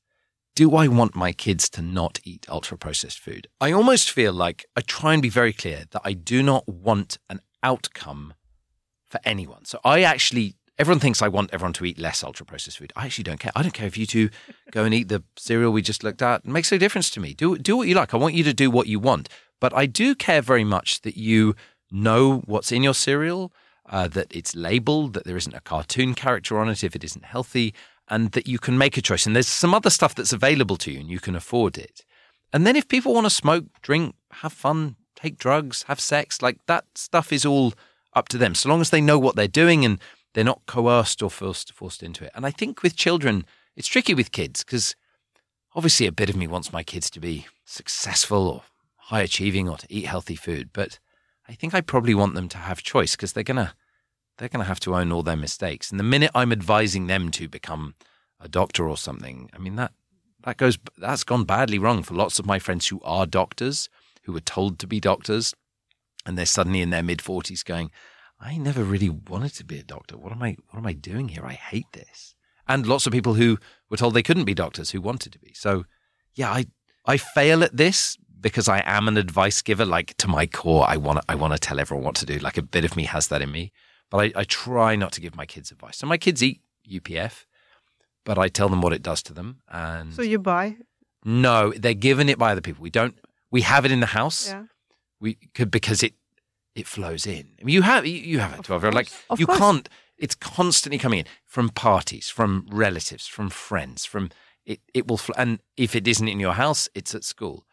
Do I want my kids to not eat ultra processed food? I almost feel like I try and be very clear that I do not want an outcome for anyone. So I actually, everyone thinks I want everyone to eat less ultra processed food. I actually don't care. I don't care if you two go and eat the cereal we just looked at. It makes no difference to me. Do, do what you like. I want you to do what you want. But I do care very much that you know what's in your cereal, uh, that it's labeled, that there isn't a cartoon character on it if it isn't healthy, and that you can make a choice. And there's some other stuff that's available to you and you can afford it. And then if people want to smoke, drink, have fun, take drugs, have sex, like that stuff is all up to them, so long as they know what they're doing and they're not coerced or forced forced into it. And I think with children, it's tricky with kids because obviously a bit of me wants my kids to be successful or high achieving or to eat healthy food, but I think I probably want them to have choice because they're gonna they're gonna have to own all their mistakes. And the minute I'm advising them to become a doctor or something, I mean that that goes that's gone badly wrong for lots of my friends who are doctors who were told to be doctors and they're suddenly in their mid 40s going I never really wanted to be a doctor. What am I what am I doing here? I hate this. And lots of people who were told they couldn't be doctors who wanted to be. So yeah, I I fail at this because I am an advice giver like to my core. I want I want to tell everyone what to do. Like a bit of me has that in me. But I, I try not to give my kids advice. So my kids eat UPF, but I tell them what it does to them. And So you buy? no, they're given it by other people. We don't. We have it in the house. Yeah. We could because it it flows in. I mean, you have you, have twelve year old. Like Of you course. can't. It's constantly coming in from parties, from relatives, from friends, from it. It will. Fl- and if it isn't in your house, it's at school.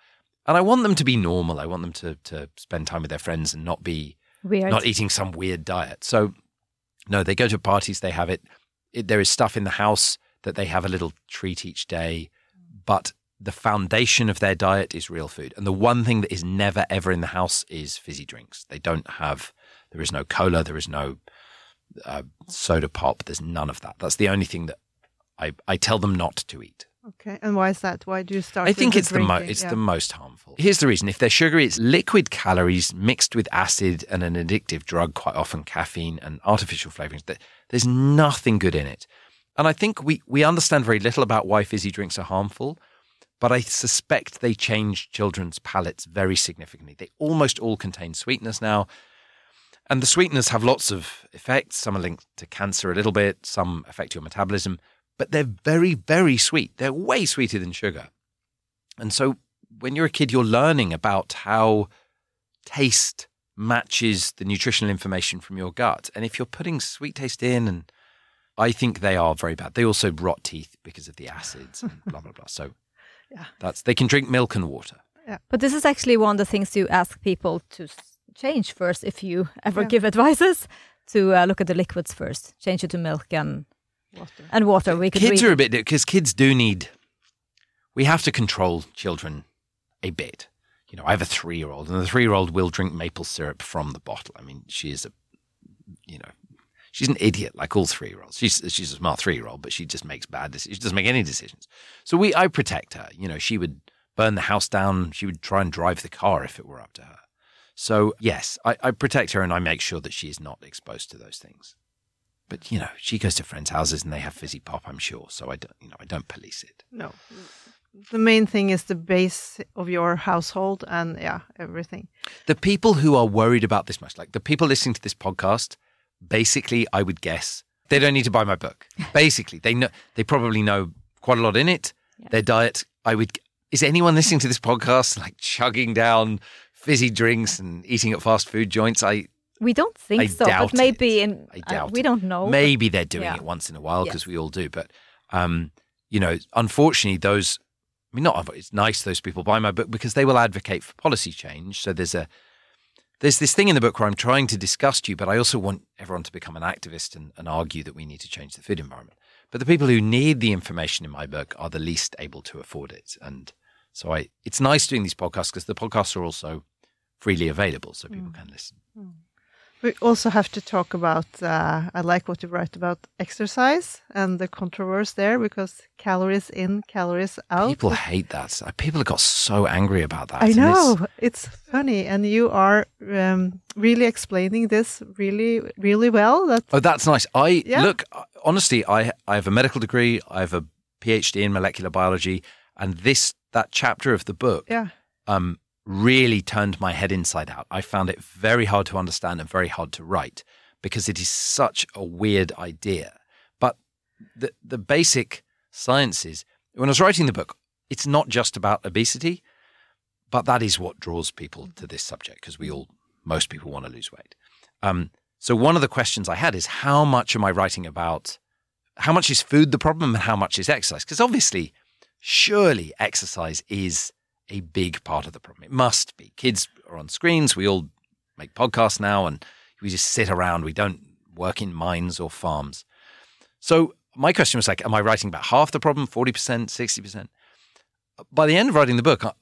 And I want them to be normal. I want them to to spend time with their friends and not be Weird. not eating some weird diet. So, no, they go to parties, they have it. it. There is stuff in the house that they have a little treat each day, but the foundation of their diet is real food. And the one thing that is never ever in the house is fizzy drinks. They don't have. There is no cola. There is no uh, soda pop. There's none of that. That's the only thing that I I tell them not to eat. Okay. And why is that? Why do you start? I with think it's the mo- drinking? it's Yeah. the most harmful. Here's the reason: if they're sugary, it's liquid calories mixed with acid and an addictive drug, quite often caffeine and artificial flavorings. There- There's nothing good in it, and I think we we understand very little about why fizzy drinks are harmful. But I suspect they change children's palates very significantly. They almost all contain sweeteners now. And the sweeteners have lots of effects. Some are linked to cancer a little bit, some affect your metabolism, but they're very, very sweet. They're way sweeter than sugar. And so when you're a kid, you're learning about how taste matches the nutritional information from your gut. And if you're putting sweet taste in, and I think they are very bad. They also rot teeth because of the acids and blah, blah, blah. So Yeah. that's, they can drink milk and water. Yeah. But this is actually one of the things you ask people to change first if you ever Yeah. give advices to uh, look at the liquids first, change it to milk and Water. and water. We could kids read. are a bit because kids do need we have to control children a bit you know i have a three-year-old and the three-year-old will drink maple syrup from the bottle i mean she is a you know she's an idiot like all three-year-olds she's she's a smart three-year-old but she just makes bad decisions she doesn't make any decisions so we i protect her you know she would burn the house down she would try and drive the car if it were up to her so yes i, I protect her and i make sure that she is not exposed to those things but you know, she goes to friends' houses and they have fizzy pop. I'm sure, so I don't, you know, I don't police it. No. The main thing is the base of your household and yeah, everything. The people who are worried about this much, like the people listening to this podcast, basically, I would guess they don't need to buy my book. Basically, they know they probably know quite a lot in it. Yeah. Their diet, I would. Is anyone listening to this podcast like chugging down fizzy drinks and eating at fast food joints? I We don't think I so, but maybe it. in I uh, we don't know. Maybe they're doing Yeah. it once in a while because Yes. we all do. But um, you know, unfortunately, those. I mean, not. It's nice those people buy my book because they will advocate for policy change. So there's a there's this thing in the book where I'm trying to disgust you, but I also want everyone to become an activist and, and argue that we need to change the food environment. But the people who need the information in my book are the least able to afford it, and so I. It's nice doing these podcasts because the podcasts are also freely available, so people can listen. We also have to talk about, uh, I like what you write about exercise and the controversy there because calories in, calories out. People hate that. People have got so angry about that. I and it's- know it's funny, and you are um, really explaining this really, really well. That Oh, that's nice. I Yeah. look honestly. I I have a medical degree. I have a PhD in molecular biology, and this that chapter of the book yeah, um, really turned my head inside out. I found it very hard to understand and very hard to write because it is such a weird idea. But the the basic science is when I was writing the book, it's not just about obesity, but that is what draws people to this subject because we all most people want to lose weight. Um, so one of the questions I had is how much am I writing about? How much is food the problem and how much is exercise? Because obviously, surely exercise is a big part of the problem. It must be. Kids are on screens. We all make podcasts now and we just sit around. We don't work in mines or farms. So my question was like, am I writing about half the problem, 40%, 60%? By the end of writing the book, uh,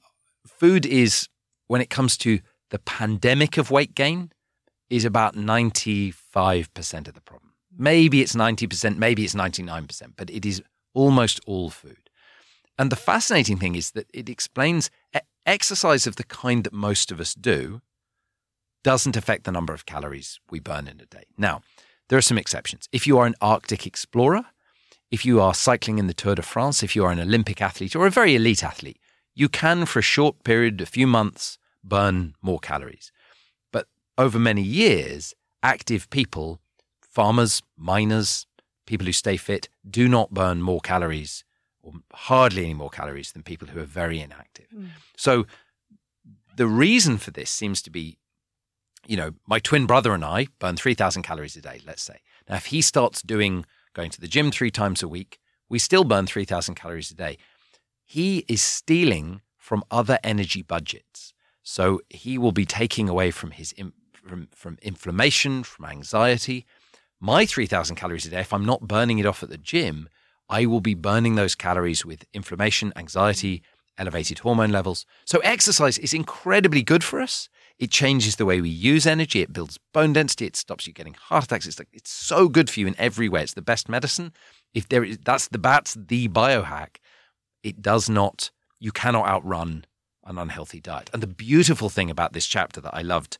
food is, when it comes to the pandemic of weight gain, is about 95% of the problem. Maybe it's 90%, maybe it's 99%, but it is almost all food. And the fascinating thing is that it explains exercise of the kind that most of us do doesn't affect the number of calories we burn in a day. Now, there are some exceptions. If you are an Arctic explorer, if you are cycling in the Tour de France, if you are an Olympic athlete or a very elite athlete, you can, for a short period, a few months, burn more calories. But over many years, active people farmers, miners, people who stay fit do not burn more calories or hardly any more calories than people who are very inactive. Mm. So the reason for this seems to be, you know, my twin brother and I burn 3,000 calories a day, let's say. Now, if he starts doing, going to the gym three times a week, we still burn 3,000 calories a day. He is stealing from other energy budgets. So he will be taking away from his from, from inflammation, from anxiety. My 3,000 calories a day, if I'm not burning it off at the gym, I will be burning those calories with inflammation, anxiety, elevated hormone levels. So exercise is incredibly good for us. It changes the way we use energy. It builds bone density. It stops you getting heart attacks. It's like it's so good for you in every way. It's the best medicine. If there is, that's the that's the biohack. It does not. You cannot outrun an unhealthy diet. And the beautiful thing about this chapter that I loved,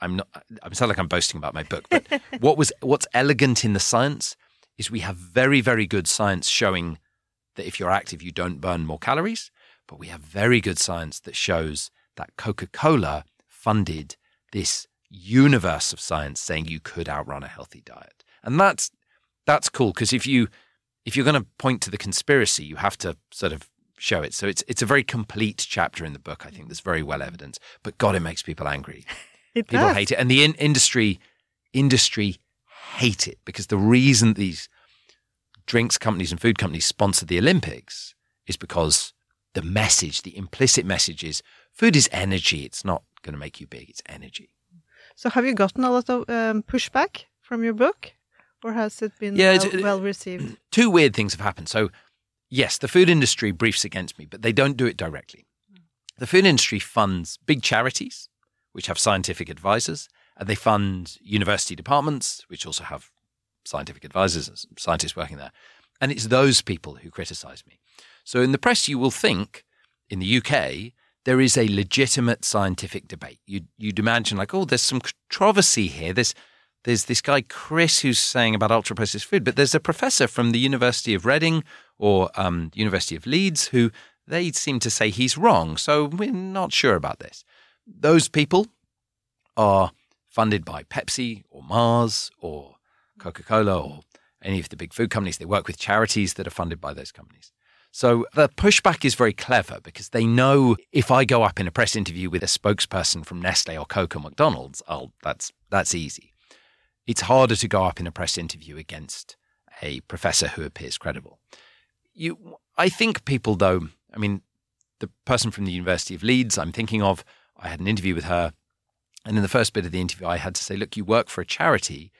I'm not. I'm sound like I'm boasting about my book, but what was what's elegant in the science is we have very very good science showing that if you're active, you don't burn more calories. But we have very good science that shows that Coca Cola funded this universe of science saying you could outrun a healthy diet. And that's that's cool because if you if you're going to point to the conspiracy, you have to sort of show it. So it's it's a very complete chapter in the book. I think that's very well evidenced. But God, it makes people angry. It people does. hate it, and the in- industry industry hate it because the reason these drinks companies and food companies sponsor the Olympics is because the message, the implicit message is food is energy. It's not going to make you big. It's energy. So have you gotten a lot of um, pushback from your book, or has it been Yeah, well, well received? Two weird things have happened. So, yes, the food industry briefs against me, but they don't do it directly. The food industry funds big charities, which have scientific advisors, they fund university departments, which also have scientific advisors and scientists working there. And it's those people who criticize me. So, in the press, you will think in the UK, there is a legitimate scientific debate. You'd, you'd imagine, like, oh, there's some controversy here. There's there's this guy Chris who's saying about ultra processed food, but there's a professor from the University of Reading or um, University of Leeds who they seem to say he's wrong. So we're not sure about this. Those people are funded by Pepsi or Mars or Coca Cola or any of the big food companies. They work with charities that are funded by those companies. So the pushback is very clever because they know if I go up in a press interview with a spokesperson from Nestle or Coke or McDonald's, that's that's easy. It's harder to go up in a press interview against a professor who appears credible. You, I think people though. I mean, the person from the University of Leeds, I'm thinking of. I had an interview with her, and in the first bit of the interview, I had to say, "Look, you work for a charity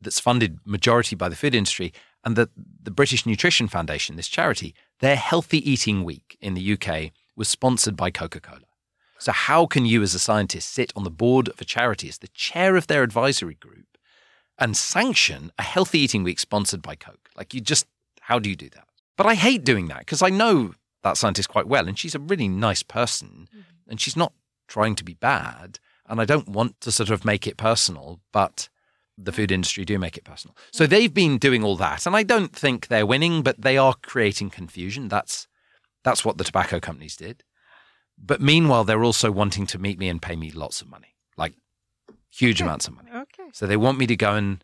that's funded majority by the food industry, and that the British Nutrition Foundation, this charity, their Healthy Eating Week in the UK was sponsored by Coca Cola. So, how can you, as a scientist, sit on the board of a charity as the chair of their advisory group and sanction a Healthy Eating Week sponsored by Coke? Like, you just, how do you do that? But I hate doing that because I know that scientist quite well, and she's a really nice person, mm-hmm. and she's not trying to be bad. And I don't want to sort of make it personal, but the food industry do make it personal. So they've been doing all that, and I don't think they're winning, but they are creating confusion. That's that's what the tobacco companies did. But meanwhile, they're also wanting to meet me and pay me lots of money, like huge Okay. amounts of money. Okay. So they want me to go and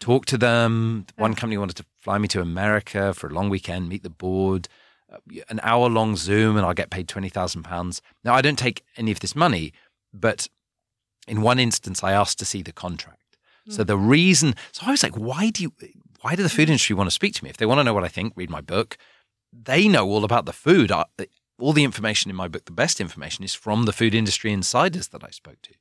talk to them. One company wanted to fly me to America for a long weekend, meet the board, uh, an hour long Zoom, and I'll get paid twenty thousand pounds. Now I don't take any of this money, but in one instance, I asked to see the contract. So the reason, so I was like, why do you, why do the food industry want to speak to me? If they want to know what I think, read my book. They know all about the food. I, all the information in my book, the best information, is from the food industry insiders that I spoke to.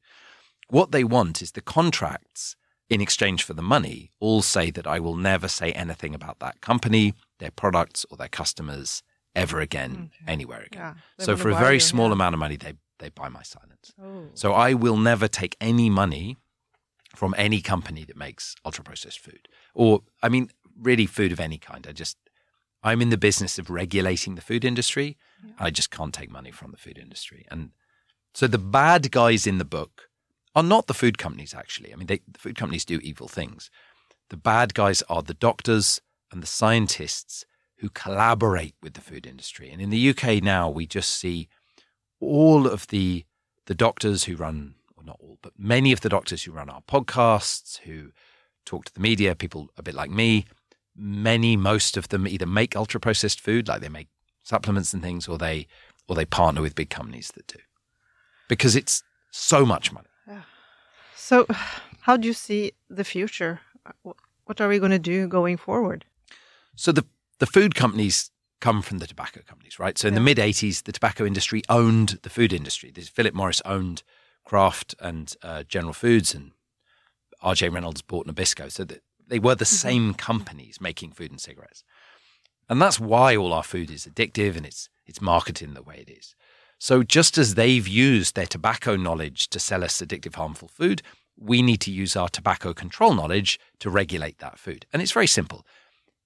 What they want is the contracts in exchange for the money all say that I will never say anything about that company, their products, or their customers ever again, Okay. anywhere again. Yeah. So for a very small amount of money, they they buy my silence. Oh. So I will never take any money from any company that makes ultra processed food, or I mean, really food of any kind. I just I'm in the business of regulating the food industry. I just can't take money from the food industry, and so the bad guys in the book are not the food companies. Actually, I mean, they, the food companies do evil things. The bad guys are the doctors and the scientists who collaborate with the food industry. And in the UK now, we just see all of the the doctors who run, or not all, but many of the doctors who run our podcasts, who talk to the media, people a bit like me, many, most of them either make ultra processed food, like they make supplements and things, or they or they partner with big companies that do, because it's so much money. So, how do you see the future? Uh, what are we going to do going forward? So the the food companies come from the tobacco companies, right? So in Yeah. the mid '80s, the tobacco industry owned the food industry. This Philip Morris owned Kraft and uh, General Foods, and R.J. Reynolds bought Nabisco. So that they were the same companies making food and cigarettes, and that's why all our food is addictive and it's it's marketed the way it is. So just as they've used their tobacco knowledge to sell us addictive, harmful food, we need to use our tobacco control knowledge to regulate that food. And it's very simple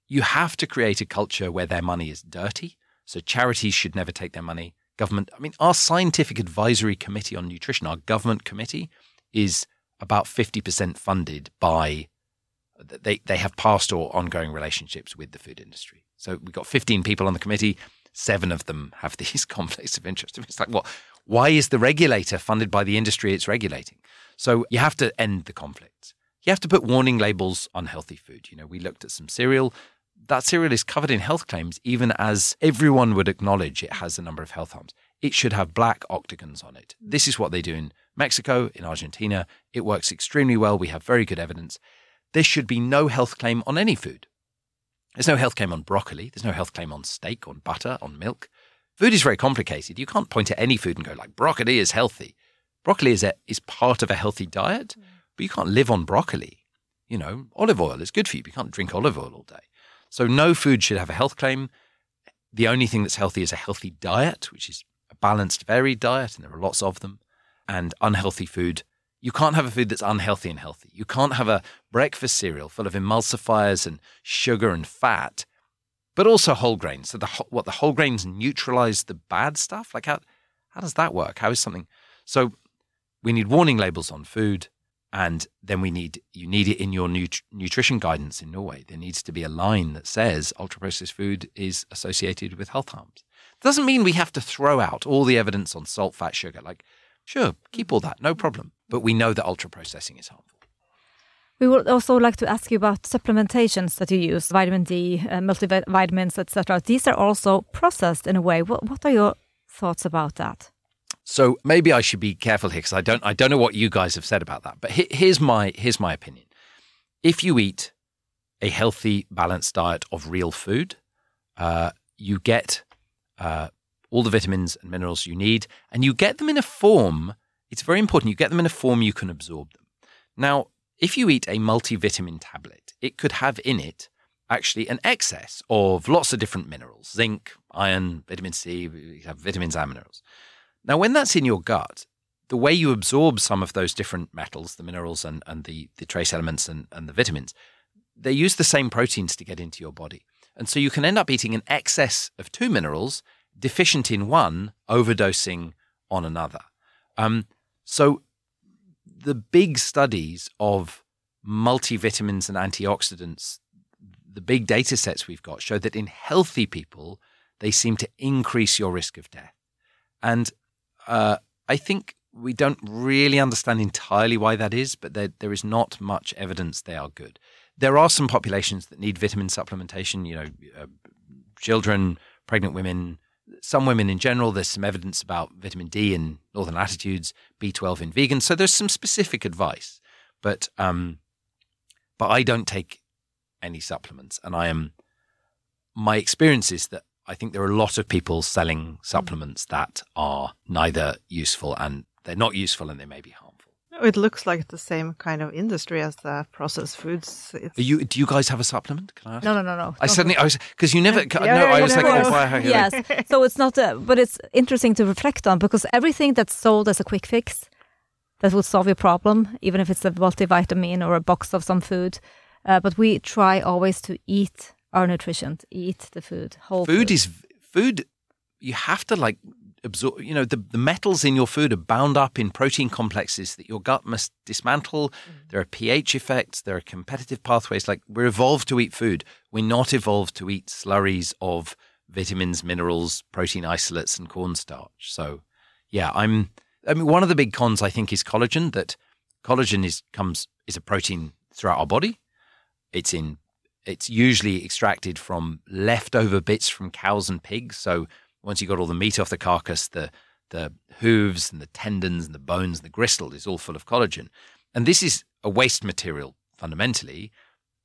you have to create a culture where their money is dirty. So charities should never take their money. Government, I mean, our scientific advisory committee on nutrition, our government committee, is about 50% funded by, they, they have past or ongoing relationships with the food industry. So we've got 15 people on the committee. Seven of them have these conflicts of interest. It's like, what? Why is the regulator funded by the industry it's regulating? So you have to end the conflicts. You have to put warning labels on healthy food. You know, we looked at some cereal that cereal is covered in health claims, even as everyone would acknowledge it has a number of health harms. It should have black octagons on it. This is what they do in Mexico, in Argentina. It works extremely well. We have very good evidence. There should be no health claim on any food. There's no health claim on broccoli. There's no health claim on steak, on butter, on milk. Food is very complicated. You can't point at any food and go like broccoli is healthy. Broccoli is a, is part of a healthy diet, mm. but you can't live on broccoli. You know, olive oil is good for you. But you can't drink olive oil all day. So no food should have a health claim. The only thing that's healthy is a healthy diet, which is a balanced, varied diet, and there are lots of them. And unhealthy food, you can't have a food that's unhealthy and healthy. You can't have a breakfast cereal full of emulsifiers and sugar and fat, but also whole grains. So the what the whole grains neutralize the bad stuff. Like how how does that work? How is something? So we need warning labels on food and then we need you need it in your nut- nutrition guidance in Norway. There needs to be a line that says ultra processed food is associated with health harms. Doesn't mean we have to throw out all the evidence on salt, fat, sugar. Like, sure, keep all that, no problem. But we know that ultra processing is harmful. We would also like to ask you about supplementations that you use, vitamin D, uh, multivitamins, etc. These are also processed in a way. What, what are your thoughts about that? So maybe I should be careful here because I don't I don't know what you guys have said about that. But he- here's my here's my opinion. If you eat a healthy, balanced diet of real food, uh, you get uh, all the vitamins and minerals you need, and you get them in a form. It's very important. You get them in a form you can absorb them. Now, if you eat a multivitamin tablet, it could have in it actually an excess of lots of different minerals: zinc, iron, vitamin C. Vitamins and minerals. Now, when that's in your gut, the way you absorb some of those different metals, the minerals and, and the, the trace elements and, and the vitamins, they use the same proteins to get into your body. And so you can end up eating an excess of two minerals, deficient in one, overdosing on another. Um, so the big studies of multivitamins and antioxidants, the big data sets we've got show that in healthy people, they seem to increase your risk of death. And uh, I think we don't really understand entirely why that is, but there, there is not much evidence they are good. There are some populations that need vitamin supplementation, you know, uh, children, pregnant women, some women in general. There's some evidence about vitamin D in northern latitudes, B12 in vegans. So there's some specific advice, but um, but I don't take any supplements, and I am. My experience is that I think there are a lot of people selling supplements that are neither useful and they're not useful and they may be harmful. It looks like the same kind of industry as the processed foods. It's, Are you? Do you guys have a supplement? Can I ask? No, no, no, no. I suddenly, I was because you never. Yeah, no, yeah, I yeah, was like, yeah, oh, yeah. why- yes. So it's not, uh, but it's interesting to reflect on because everything that's sold as a quick fix that will solve your problem, even if it's a multivitamin or a box of some food. Uh, but we try always to eat our nutrition, eat the food, whole food is food. You have to like absorb. You know, the the metals in your food are bound up in protein complexes that your gut must dismantle. Mm. There are pH effects. There are competitive pathways. Like we're evolved to eat food. We're not evolved to eat slurries of vitamins, minerals, protein isolates, and cornstarch. So, yeah, I'm. I mean, one of the big cons I think is collagen. That collagen is comes is a protein throughout our body. It's in it's usually extracted from leftover bits from cows and pigs. So once you got all the meat off the carcass, the the hooves and the tendons and the bones and the gristle is all full of collagen. And this is a waste material fundamentally,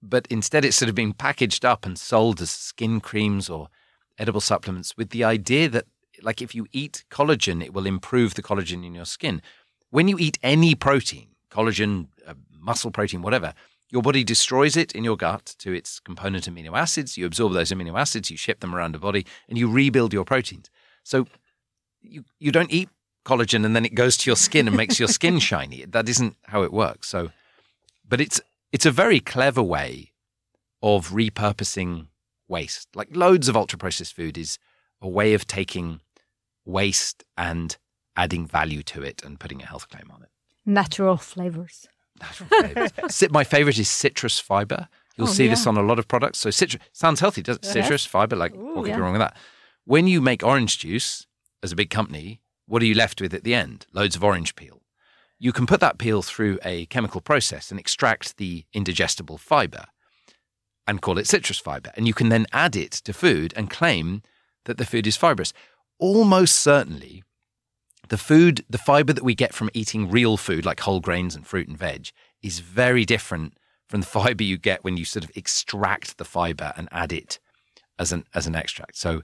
but instead it's sort of being packaged up and sold as skin creams or edible supplements with the idea that like if you eat collagen, it will improve the collagen in your skin. When you eat any protein, collagen, uh, muscle protein, whatever, your body destroys it in your gut to its component amino acids. You absorb those amino acids, you ship them around the body, and you rebuild your proteins. So you you don't eat collagen and then it goes to your skin and makes your skin shiny. That isn't how it works. So, but it's it's a very clever way of repurposing waste. Like loads of ultra processed food is a way of taking waste and adding value to it and putting a health claim on it. Natural flavors. My favorite is citrus fiber. You'll Oh, see this on a lot of products. So citrus sounds healthy, doesn't it? Yes. Citrus fiber, like Ooh, what could yeah. be wrong with that? When you make orange juice as a big company, what are you left with at the end? Loads of orange peel. You can put that peel through a chemical process and extract the indigestible fiber and call it citrus fiber. And you can then add it to food and claim that the food is fibrous. Almost certainly, the food, the fiber that we get from eating real food like whole grains and fruit and veg is very different from the fiber you get when you sort of extract the fiber and add it as an as an extract. So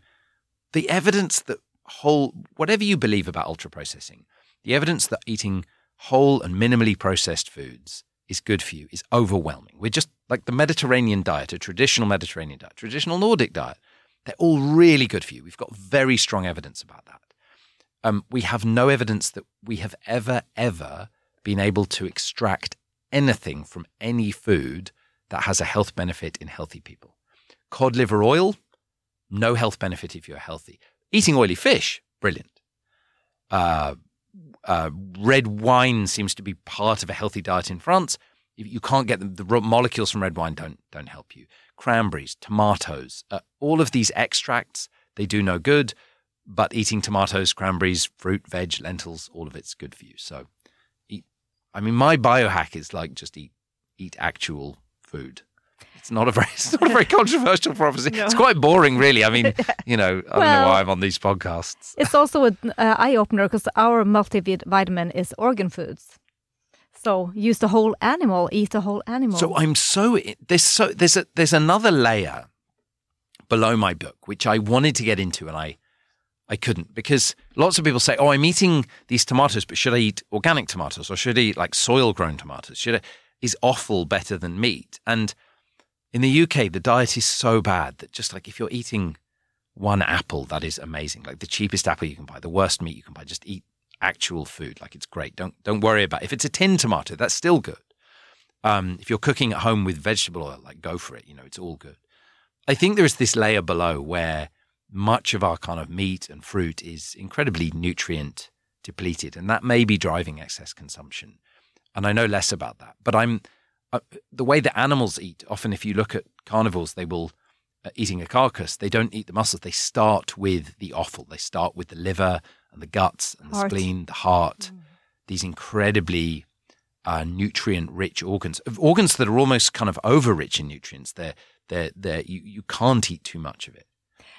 the evidence that whole whatever you believe about ultra processing, the evidence that eating whole and minimally processed foods is good for you is overwhelming. We're just like the Mediterranean diet, a traditional Mediterranean diet, traditional Nordic diet. They're all really good for you. We've got very strong evidence about that. Um, we have no evidence that we have ever, ever been able to extract anything from any food that has a health benefit in healthy people. Cod liver oil, no health benefit if you're healthy. Eating oily fish, brilliant. Uh, uh, red wine seems to be part of a healthy diet in France. If you can't get them, the molecules from red wine don't don't help you. Cranberries, tomatoes, uh, all of these extracts they do no good. But eating tomatoes, cranberries, fruit, veg, lentils, all of it's good for you. So, eat. I mean, my biohack is like just eat eat actual food. It's not a very it's not a very controversial prophecy. It's quite boring, really. I mean, you know, I don't know why I'm on these podcasts. It's also an uh, eye opener because our multivitamin is organ foods. So use the whole animal, eat the whole animal. So I'm so there's so there's a there's another layer below my book which I wanted to get into and I I couldn't because lots of people say, "Oh, I'm eating these tomatoes, but should I eat organic tomatoes or should I eat like soil grown tomatoes? Should I is offal better than meat?" And in the UK, the diet is so bad that just like if you're eating one apple, that is amazing. Like the cheapest apple you can buy, the worst meat you can buy, just eat actual food. Like it's great. Don't don't worry about it. if it's a tin tomato, that's still good. Um, if you're cooking at home with vegetable oil, like go for it. You know, it's all good. I think there is this layer below where much of our kind of meat and fruit is incredibly nutrient depleted, and that may be driving excess consumption. And I know less about that, but I'm uh, the way that animals eat. Often, if you look at carnivores, they will uh, eating a carcass. They don't eat the muscles. They start with the offal. They start with the liver and the guts and the spleen, the heart. These incredibly uh, nutrient-rich organs, organs that are almost kind of over-rich in nutrients. They're they're they're you, you can't eat too much of it.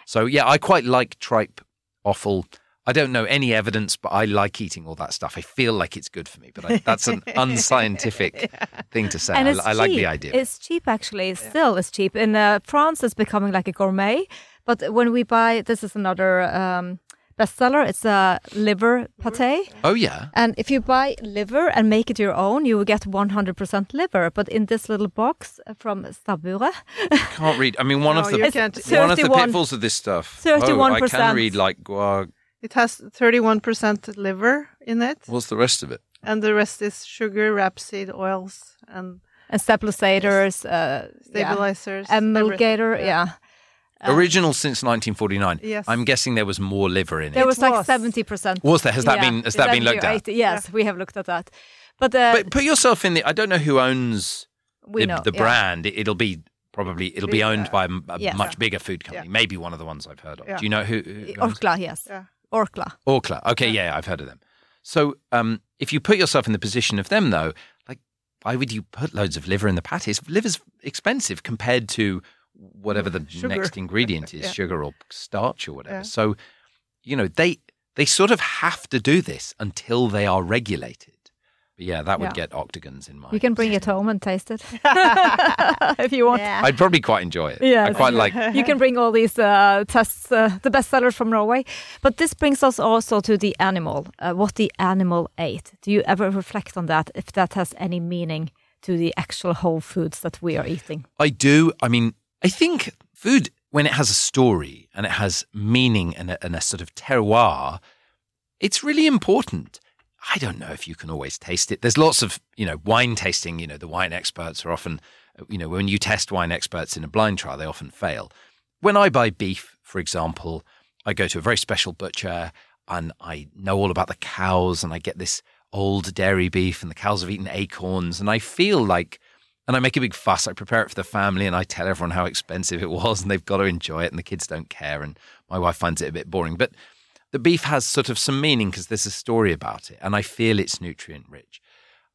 So yeah, I quite like tripe offal. I don't know any evidence, but I like eating all that stuff. I feel like it's good for me, but I, that's an unscientific thing to say. and I, it's I like the cheap. idea. It's cheap actually. Still, it's cheap. In uh, France, it's becoming like a gourmet. But when we buy, this is another um, bestseller. It's a liver pate. oh yeah, And if you buy liver and make it your own, you will get 100% liver. But in this little box from Stabburet, can't read. I mean, one No, of the you can't- one of the 31 pitfalls of this stuff. 31%. Oh, I can read like guar. It has 31% liver in it, What's the rest of it? and the rest is sugar, rapeseed oils, and and stabilizers, uh, yeah. stabilizers. emulgator, everything. yeah. Original since 1949. Yes. I'm guessing there was more liver in it. There it. was like was. 70%. Was there? Has that Yeah, been has that been looked at? 80, Yes, we have looked at that. But, uh, But put yourself in the. I don't know who owns the, know the yeah. brand. It, will be probably it'll be owned uh, by a yes. much bigger food company. Yeah. Maybe one of the ones I've heard of. Yeah. Do you know who? who Orkla, yes. Yeah. Orkla. Orkla. Okay, yeah. I've heard of them. So, um, if you put yourself in the position of them, though, like why would you put loads of liver in the patties? Liver's expensive compared to whatever the Sugar. next ingredient is, Yeah. sugar or starch or whatever. Yeah. So, you know, they they sort of have to do this until they are regulated. But yeah, that would Yeah. get octagons in mind. You can bring it home and taste it if you want. Yeah. I'd probably quite enjoy it. Yeah, I quite like you can bring all these uh, tests, uh, the best sellers from Norway. But this brings us also to the animal, uh, what the animal ate. Do you ever reflect on that, if that has any meaning to the actual whole foods that we are eating? I do. I mean, I think food, when it has a story and it has meaning and a, and a sort of terroir, it's really important. I don't know if you can always taste it. There's lots of, you know, wine tasting. You know, the wine experts are often, you know, when you test wine experts in a blind trial, they often fail. When I buy beef, for example, I go to a very special butcher and I know all about the cows and I get this old dairy beef and the cows have eaten acorns and I feel like and I make a big fuss. I prepare it for the family and I tell everyone how expensive it was and they've got to enjoy it and the kids don't care and my wife finds it a bit boring. But the beef has sort of some meaning because there's a story about it and I feel it's nutrient rich.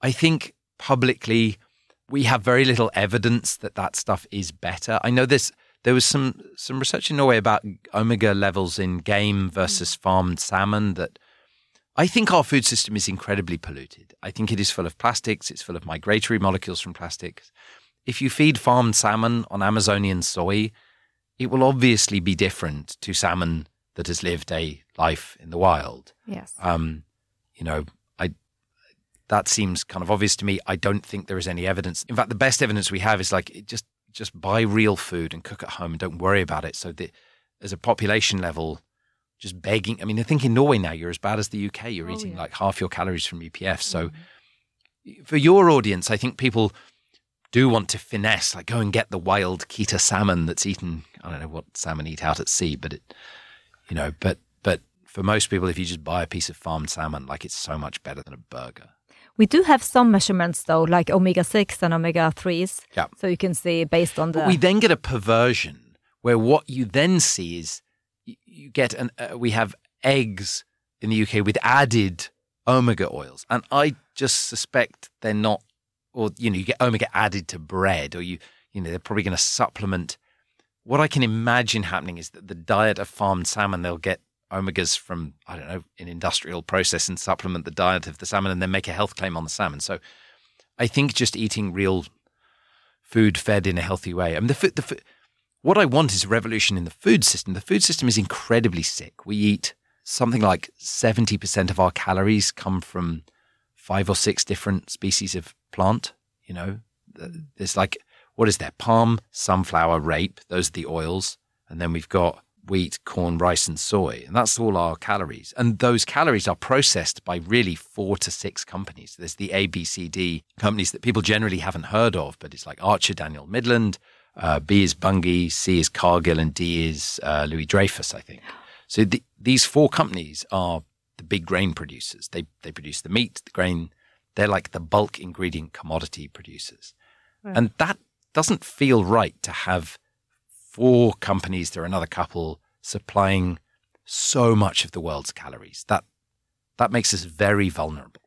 I think publicly we have very little evidence that that stuff is better. I know there's there was some some research in Norway about omega levels in game versus farmed salmon that I think our food system is incredibly polluted. I think it is full of plastics, it's full of migratory molecules from plastics. If you feed farmed salmon on Amazonian soy, it will obviously be different to salmon that has lived a life in the wild. Yes. Um, you know, I that seems kind of obvious to me. I don't think there is any evidence. In fact, the best evidence we have is like it just just buy real food and cook at home and don't worry about it. So that as a population level, just begging. I mean, I think in Norway now you're as bad as the UK. You're Oh, eating yeah. like half your calories from UPF. So mm. for your audience, I think people do want to finesse, like go and get the wild Kita salmon that's eaten. I don't know what salmon eat out at sea, but it, you know, but but for most people, if you just buy a piece of farmed salmon, like it's so much better than a burger. We do have some measurements though, like omega 6 and omega 3s. Yeah. So you can see based on the. But we then get a perversion where what you then see is you, get an uh, we have eggs in the UK with added omega oils, and I just suspect they're not, or you know, you get omega added to bread, or you you know they're probably going to supplement. What I can imagine happening is that the diet of farmed salmon, they'll get omegas from I don't know an industrial process and supplement the diet of the salmon, and then make a health claim on the salmon. So, I think just eating real food fed in a healthy way. I mean, the, food- the, food- what I want is a revolution in the food system. The food system is incredibly sick. We eat something like 70% of our calories come from five or six different species of plant. You know, there's like, what is there? Palm, sunflower, rape. Those are the oils. And then we've got wheat, corn, rice, and soy. And that's all our calories. And those calories are processed by really four to six companies. There's the A, B, C, D companies that people generally haven't heard of, but it's like Archer, Daniel Midland, uh, B is Bunge, C is Cargill, and D is uh, Louis Dreyfus, I think. So the, these four companies are the big grain producers. They they produce the meat, the grain. They're like the bulk ingredient commodity producers, Right. and that doesn't feel right to have four companies. There are another couple supplying so much of the world's calories. That that makes us very vulnerable.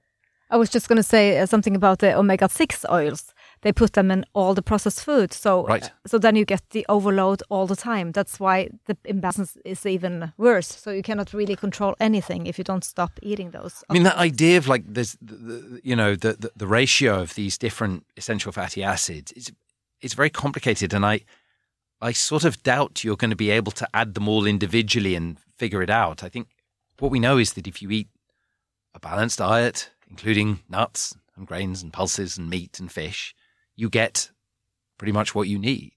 I was just going to say uh, something about the omega 6 oils. They put them in all the processed food. So, Right. so then you get the overload all the time. That's why the imbalance is even worse. So you cannot really control anything if you don't stop eating those. I mean, that idea of like there's, the, you know, the, the the ratio of these different essential fatty acids is it's very complicated, and I I sort of doubt you're going to be able to add them all individually and figure it out. I think what we know is that if you eat a balanced diet, including nuts and grains and pulses and meat and fish, you get pretty much what you need.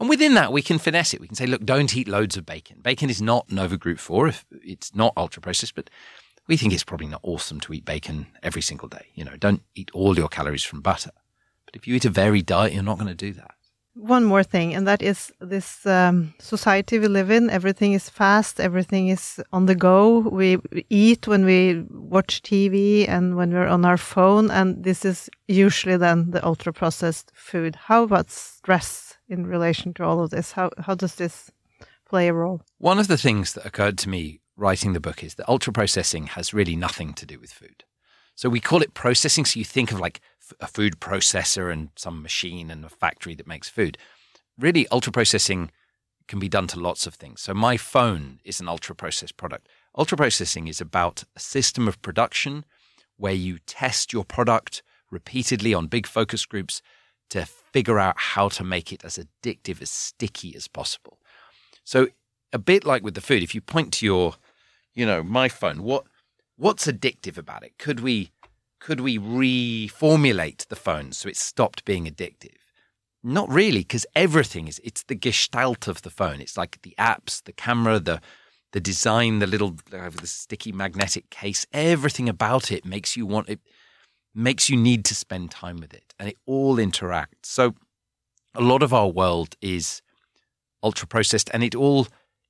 And within that, we can finesse it. We can say, look, don't eat loads of bacon. Bacon is not Nova Group 4 if it's not ultra processed, but we think it's probably not awesome to eat bacon every single day. You know, don't eat all your calories from butter. But if you eat a varied diet, you're not going to do that. One more thing, and that is this um, society we live in. Everything is fast, everything is on the go. We eat when we watch TV and when we're on our phone, and this is usually then the ultra processed food. How about stress in relation to all of this? How, how does this play a role? One of the things that occurred to me writing the book is that ultra processing has really nothing to do with food. So we call it processing. So you think of like a food processor and some machine and a factory that makes food. Really, ultra processing can be done to lots of things. So my phone is an ultra processed product. Ultra processing is about a system of production where you test your product repeatedly on big focus groups to figure out how to make it as addictive, as sticky as possible. So a bit like with the food, if you point to your, you know, my phone, what what's addictive about it? Could we could we reformulate the phone so it stopped being addictive? Not really, because everything is it's the gestalt of the phone. It's like the apps, the camera, the the design, the little uh, the sticky magnetic case, everything about it makes you want it makes you need to spend time with it and it all interacts. So a lot of our world is ultra processed and it all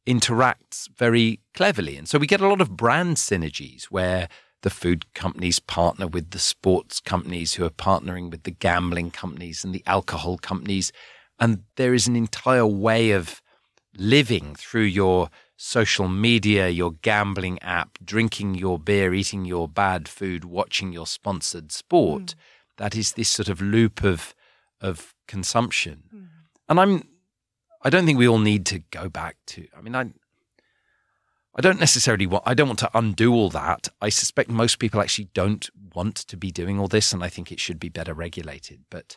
interacts very cleverly. And so we get a lot of brand synergies where the food companies partner with the sports companies who are partnering with the gambling companies and the alcohol companies. And there is an entire way of living through your social media, your gambling app, drinking your beer, eating your bad food, watching your sponsored sport. Mm. That is this sort of loop of of consumption. Mm. And I'm I don't think we all need to go back to I mean I I don't necessarily want I don't want to undo all that. I suspect most people actually don't want to be doing all this and I think it should be better regulated. But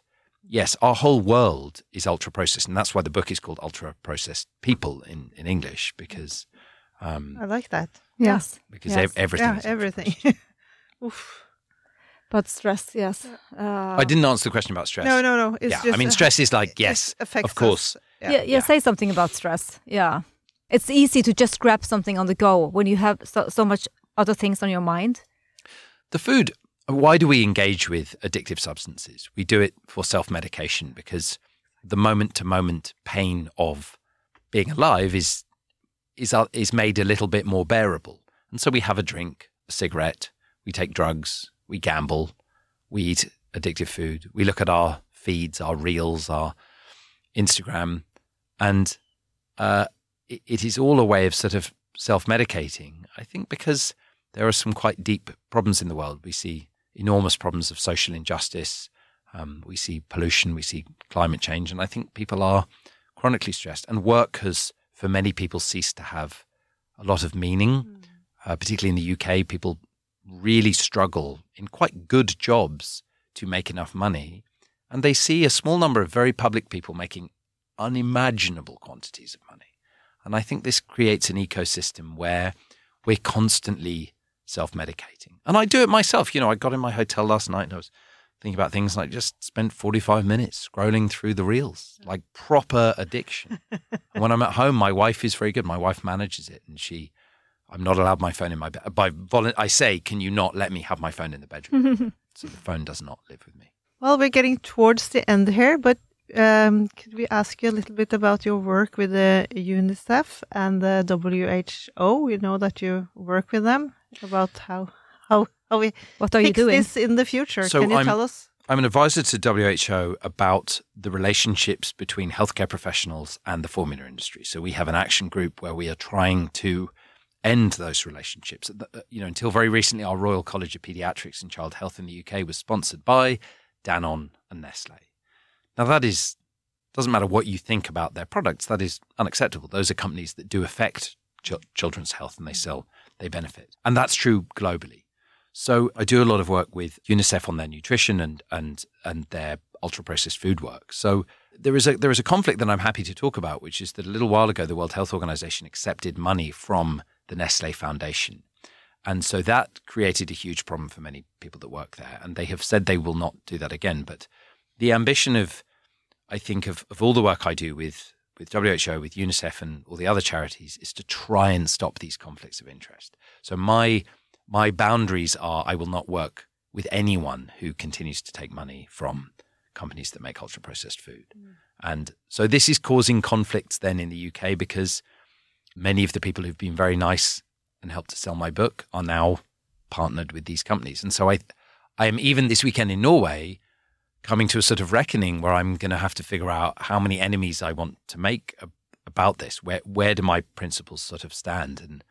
yes, our whole world is ultra processed, and that's why the book is called Ultra Processed People in, in English because um, I like that. Yes, because yes. everything. Yeah, everything. Oof. But stress, yes. Uh, I didn't answer the question about stress. No, no, no. It's yeah, I mean, stress is like yes, of course. Yeah. yeah. yeah, Say something about stress. Yeah, it's easy to just grab something on the go when you have so, so much other things on your mind. The food why do we engage with addictive substances? We do it for self medication because the moment to moment pain of being alive is, is, uh, is made a little bit more bearable. And so we have a drink, a cigarette, we take drugs, we gamble, we eat addictive food, we look at our feeds, our reels, our Instagram, and uh, it, it is all a way of sort of self medicating. I think because there are some quite deep problems in the world. We see enormous problems of social injustice. Um, we see pollution, we see climate change, and I think people are chronically stressed. And work has, for many people, ceased to have a lot of meaning. Mm. Uh, particularly in the UK, people really struggle in quite good jobs to make enough money. And they see a small number of very public people making unimaginable quantities of money. And I think this creates an ecosystem where we're constantly self medicating. And I do it myself. You know, I got in my hotel last night and I was thinking about things like just spent 45 minutes scrolling through the reels, like proper addiction. when I'm at home, my wife is very good. My wife manages it and she, I'm not allowed my phone in my bed. By volu- I say, can you not let me have my phone in the bedroom? so the phone does not live with me. Well, we're getting towards the end here, but um, could we ask you a little bit about your work with the UNICEF and the WHO? We know that you work with them about how how how we what are you doing this in the future. So Can you I'm, tell us? I'm an advisor to WHO about the relationships between healthcare professionals and the formula industry. So we have an action group where we are trying to end those relationships. You know, until very recently, our Royal College of Pediatrics and Child Health in the UK was sponsored by Danone and Nestle. Now that is doesn't matter what you think about their products. That is unacceptable. Those are companies that do affect ch- children's health and they mm-hmm. sell they benefit. And that's true globally. So I do a lot of work with UNICEF on their nutrition and and and their ultra processed food work. So there is a there is a conflict that I'm happy to talk about, which is that a little while ago the World Health Organization accepted money from the Nestle Foundation. And so that created a huge problem for many people that work there. And they have said they will not do that again. But the ambition of I think of, of all the work I do with with WHO, with UNICEF, and all the other charities is to try and stop these conflicts of interest. So my my boundaries are: I will not work with anyone who continues to take money from companies that make ultra processed food. Mm. And so this is causing conflicts then in the UK because many of the people who've been very nice and helped to sell my book are now partnered with these companies. And so I I am even this weekend in Norway coming to a sort of reckoning where I'm going to have to figure out how many enemies I want to make about this. Where where do my principles sort of stand? And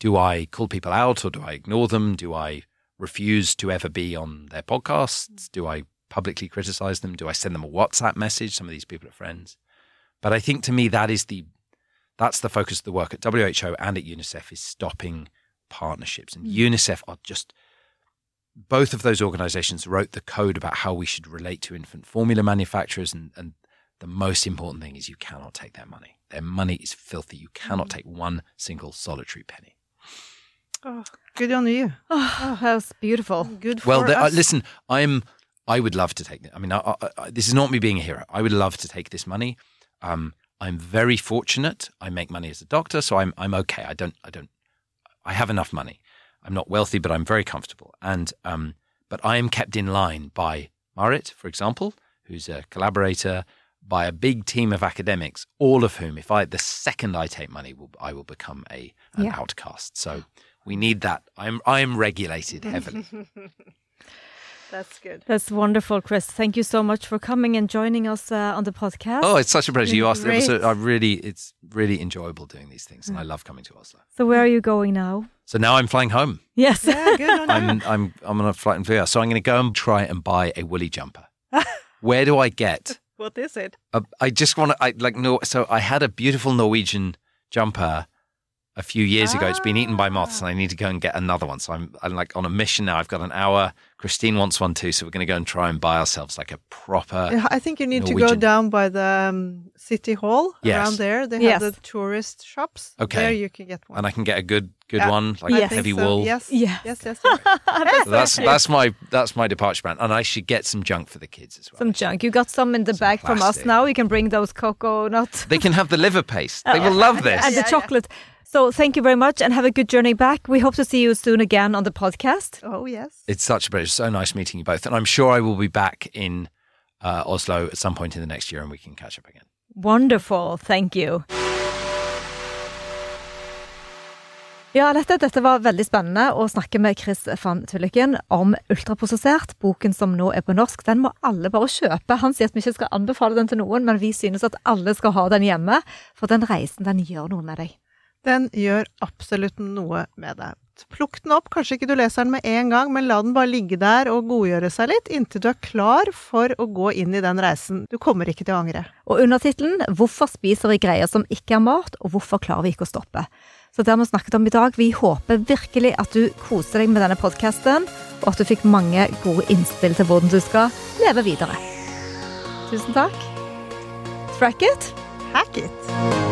do I call people out or do I ignore them? Do I refuse to ever be on their podcasts? Do I publicly criticize them? Do I send them a WhatsApp message? Some of these people are friends. But I think to me that is the that's the focus of the work at WHO and at UNICEF is stopping partnerships. And hmm. UNICEF are just both of those organizations wrote the code about how we should relate to infant formula manufacturers and, and the most important thing is you cannot take their money. Their money is filthy. You cannot take one single solitary penny. Oh, good on you. Oh, that was beautiful. Good for Well, the, uh, listen, I'm. I would love to take it. I mean, I, I, I, this is not me being a hero. I would love to take this money. Um, I'm very fortunate. I make money as a doctor, so I'm I'm okay. I don't I don't. I have enough money. I'm not wealthy, but I'm very comfortable. And um, but I am kept in line by Marit, for example, who's a collaborator, by a big team of academics, all of whom, if I the second I take money, will I will become a an Yeah. outcast. So we need that. I'm I am regulated heavily. That's good. That's wonderful, Chris. Thank you so much for coming and joining us uh, on the podcast. Oh, it's such a pleasure. You asked. It was a, I really, it's really enjoyable doing these things, and I love coming to Oslo. so where are you going now? So now I'm flying home. Yes. Yeah, good on. I'm I'm I'm on a flight in Fleur. So I'm going to go and try and buy a woolly jumper. Where do I get? What is it? A, I just want to. I like no. So I had a beautiful Norwegian jumper a few years ago. It's been eaten by moths, and I need to go and get another one. So I'm I'm like on a mission now. I've got an hour. Christine wants one too, so we're going to go and try and buy ourselves like a proper. I think you need to go down by the um, city hall Yes. around there. They Yes. have the tourist shops. Okay. There you can get one. And I can get a good good Yeah, one, like Yes. heavy so. wool. Yes. Yes. Yes, yes, yes. So that's that's my that's my departure brand, and I should get some junk for the kids as well. Some junk. You got some in the Some bag from us now. You can bring those cocoa nuts They can have the liver paste. They will love this. and the chocolate. So thank you very much and have a good journey back. We hope to see you soon again on the podcast. Oh, yes. It's such a pleasure. So nice meeting you both, and I'm sure I will be back in uh, Oslo at some point in the next year, and we can catch up again. Wonderful. Thank you. Ja, dette, dette var veldig spennende å snakke med Chris van Tulleken om Ultraprosessert. Boken som nå er på norsk, den må alle bare kjøpe. Han sier at vi ikke skal anbefale den til noen, men vi synes at alle skal ha den hjemme. For den reisen, den gjør noe med deg. Den gjør absolutt noe med deg. Plukk den opp, kanskje ikke du leser den med en gang, men la den bare ligge der og godgjøre seg litt inntil du er klar for å gå inn i den reisen. Du kommer ikke til å angre. Og undertittelen 'Hvorfor spiser vi greier som ikke er mat, og hvorfor klarer vi ikke å stoppe'? Så det har vi snakket om i dag. Vi håper virkelig at du koser deg med denne podkasten, og at du fikk mange gode innspill til hvordan du skal leve videre. Tusen takk. Track it. Hack it!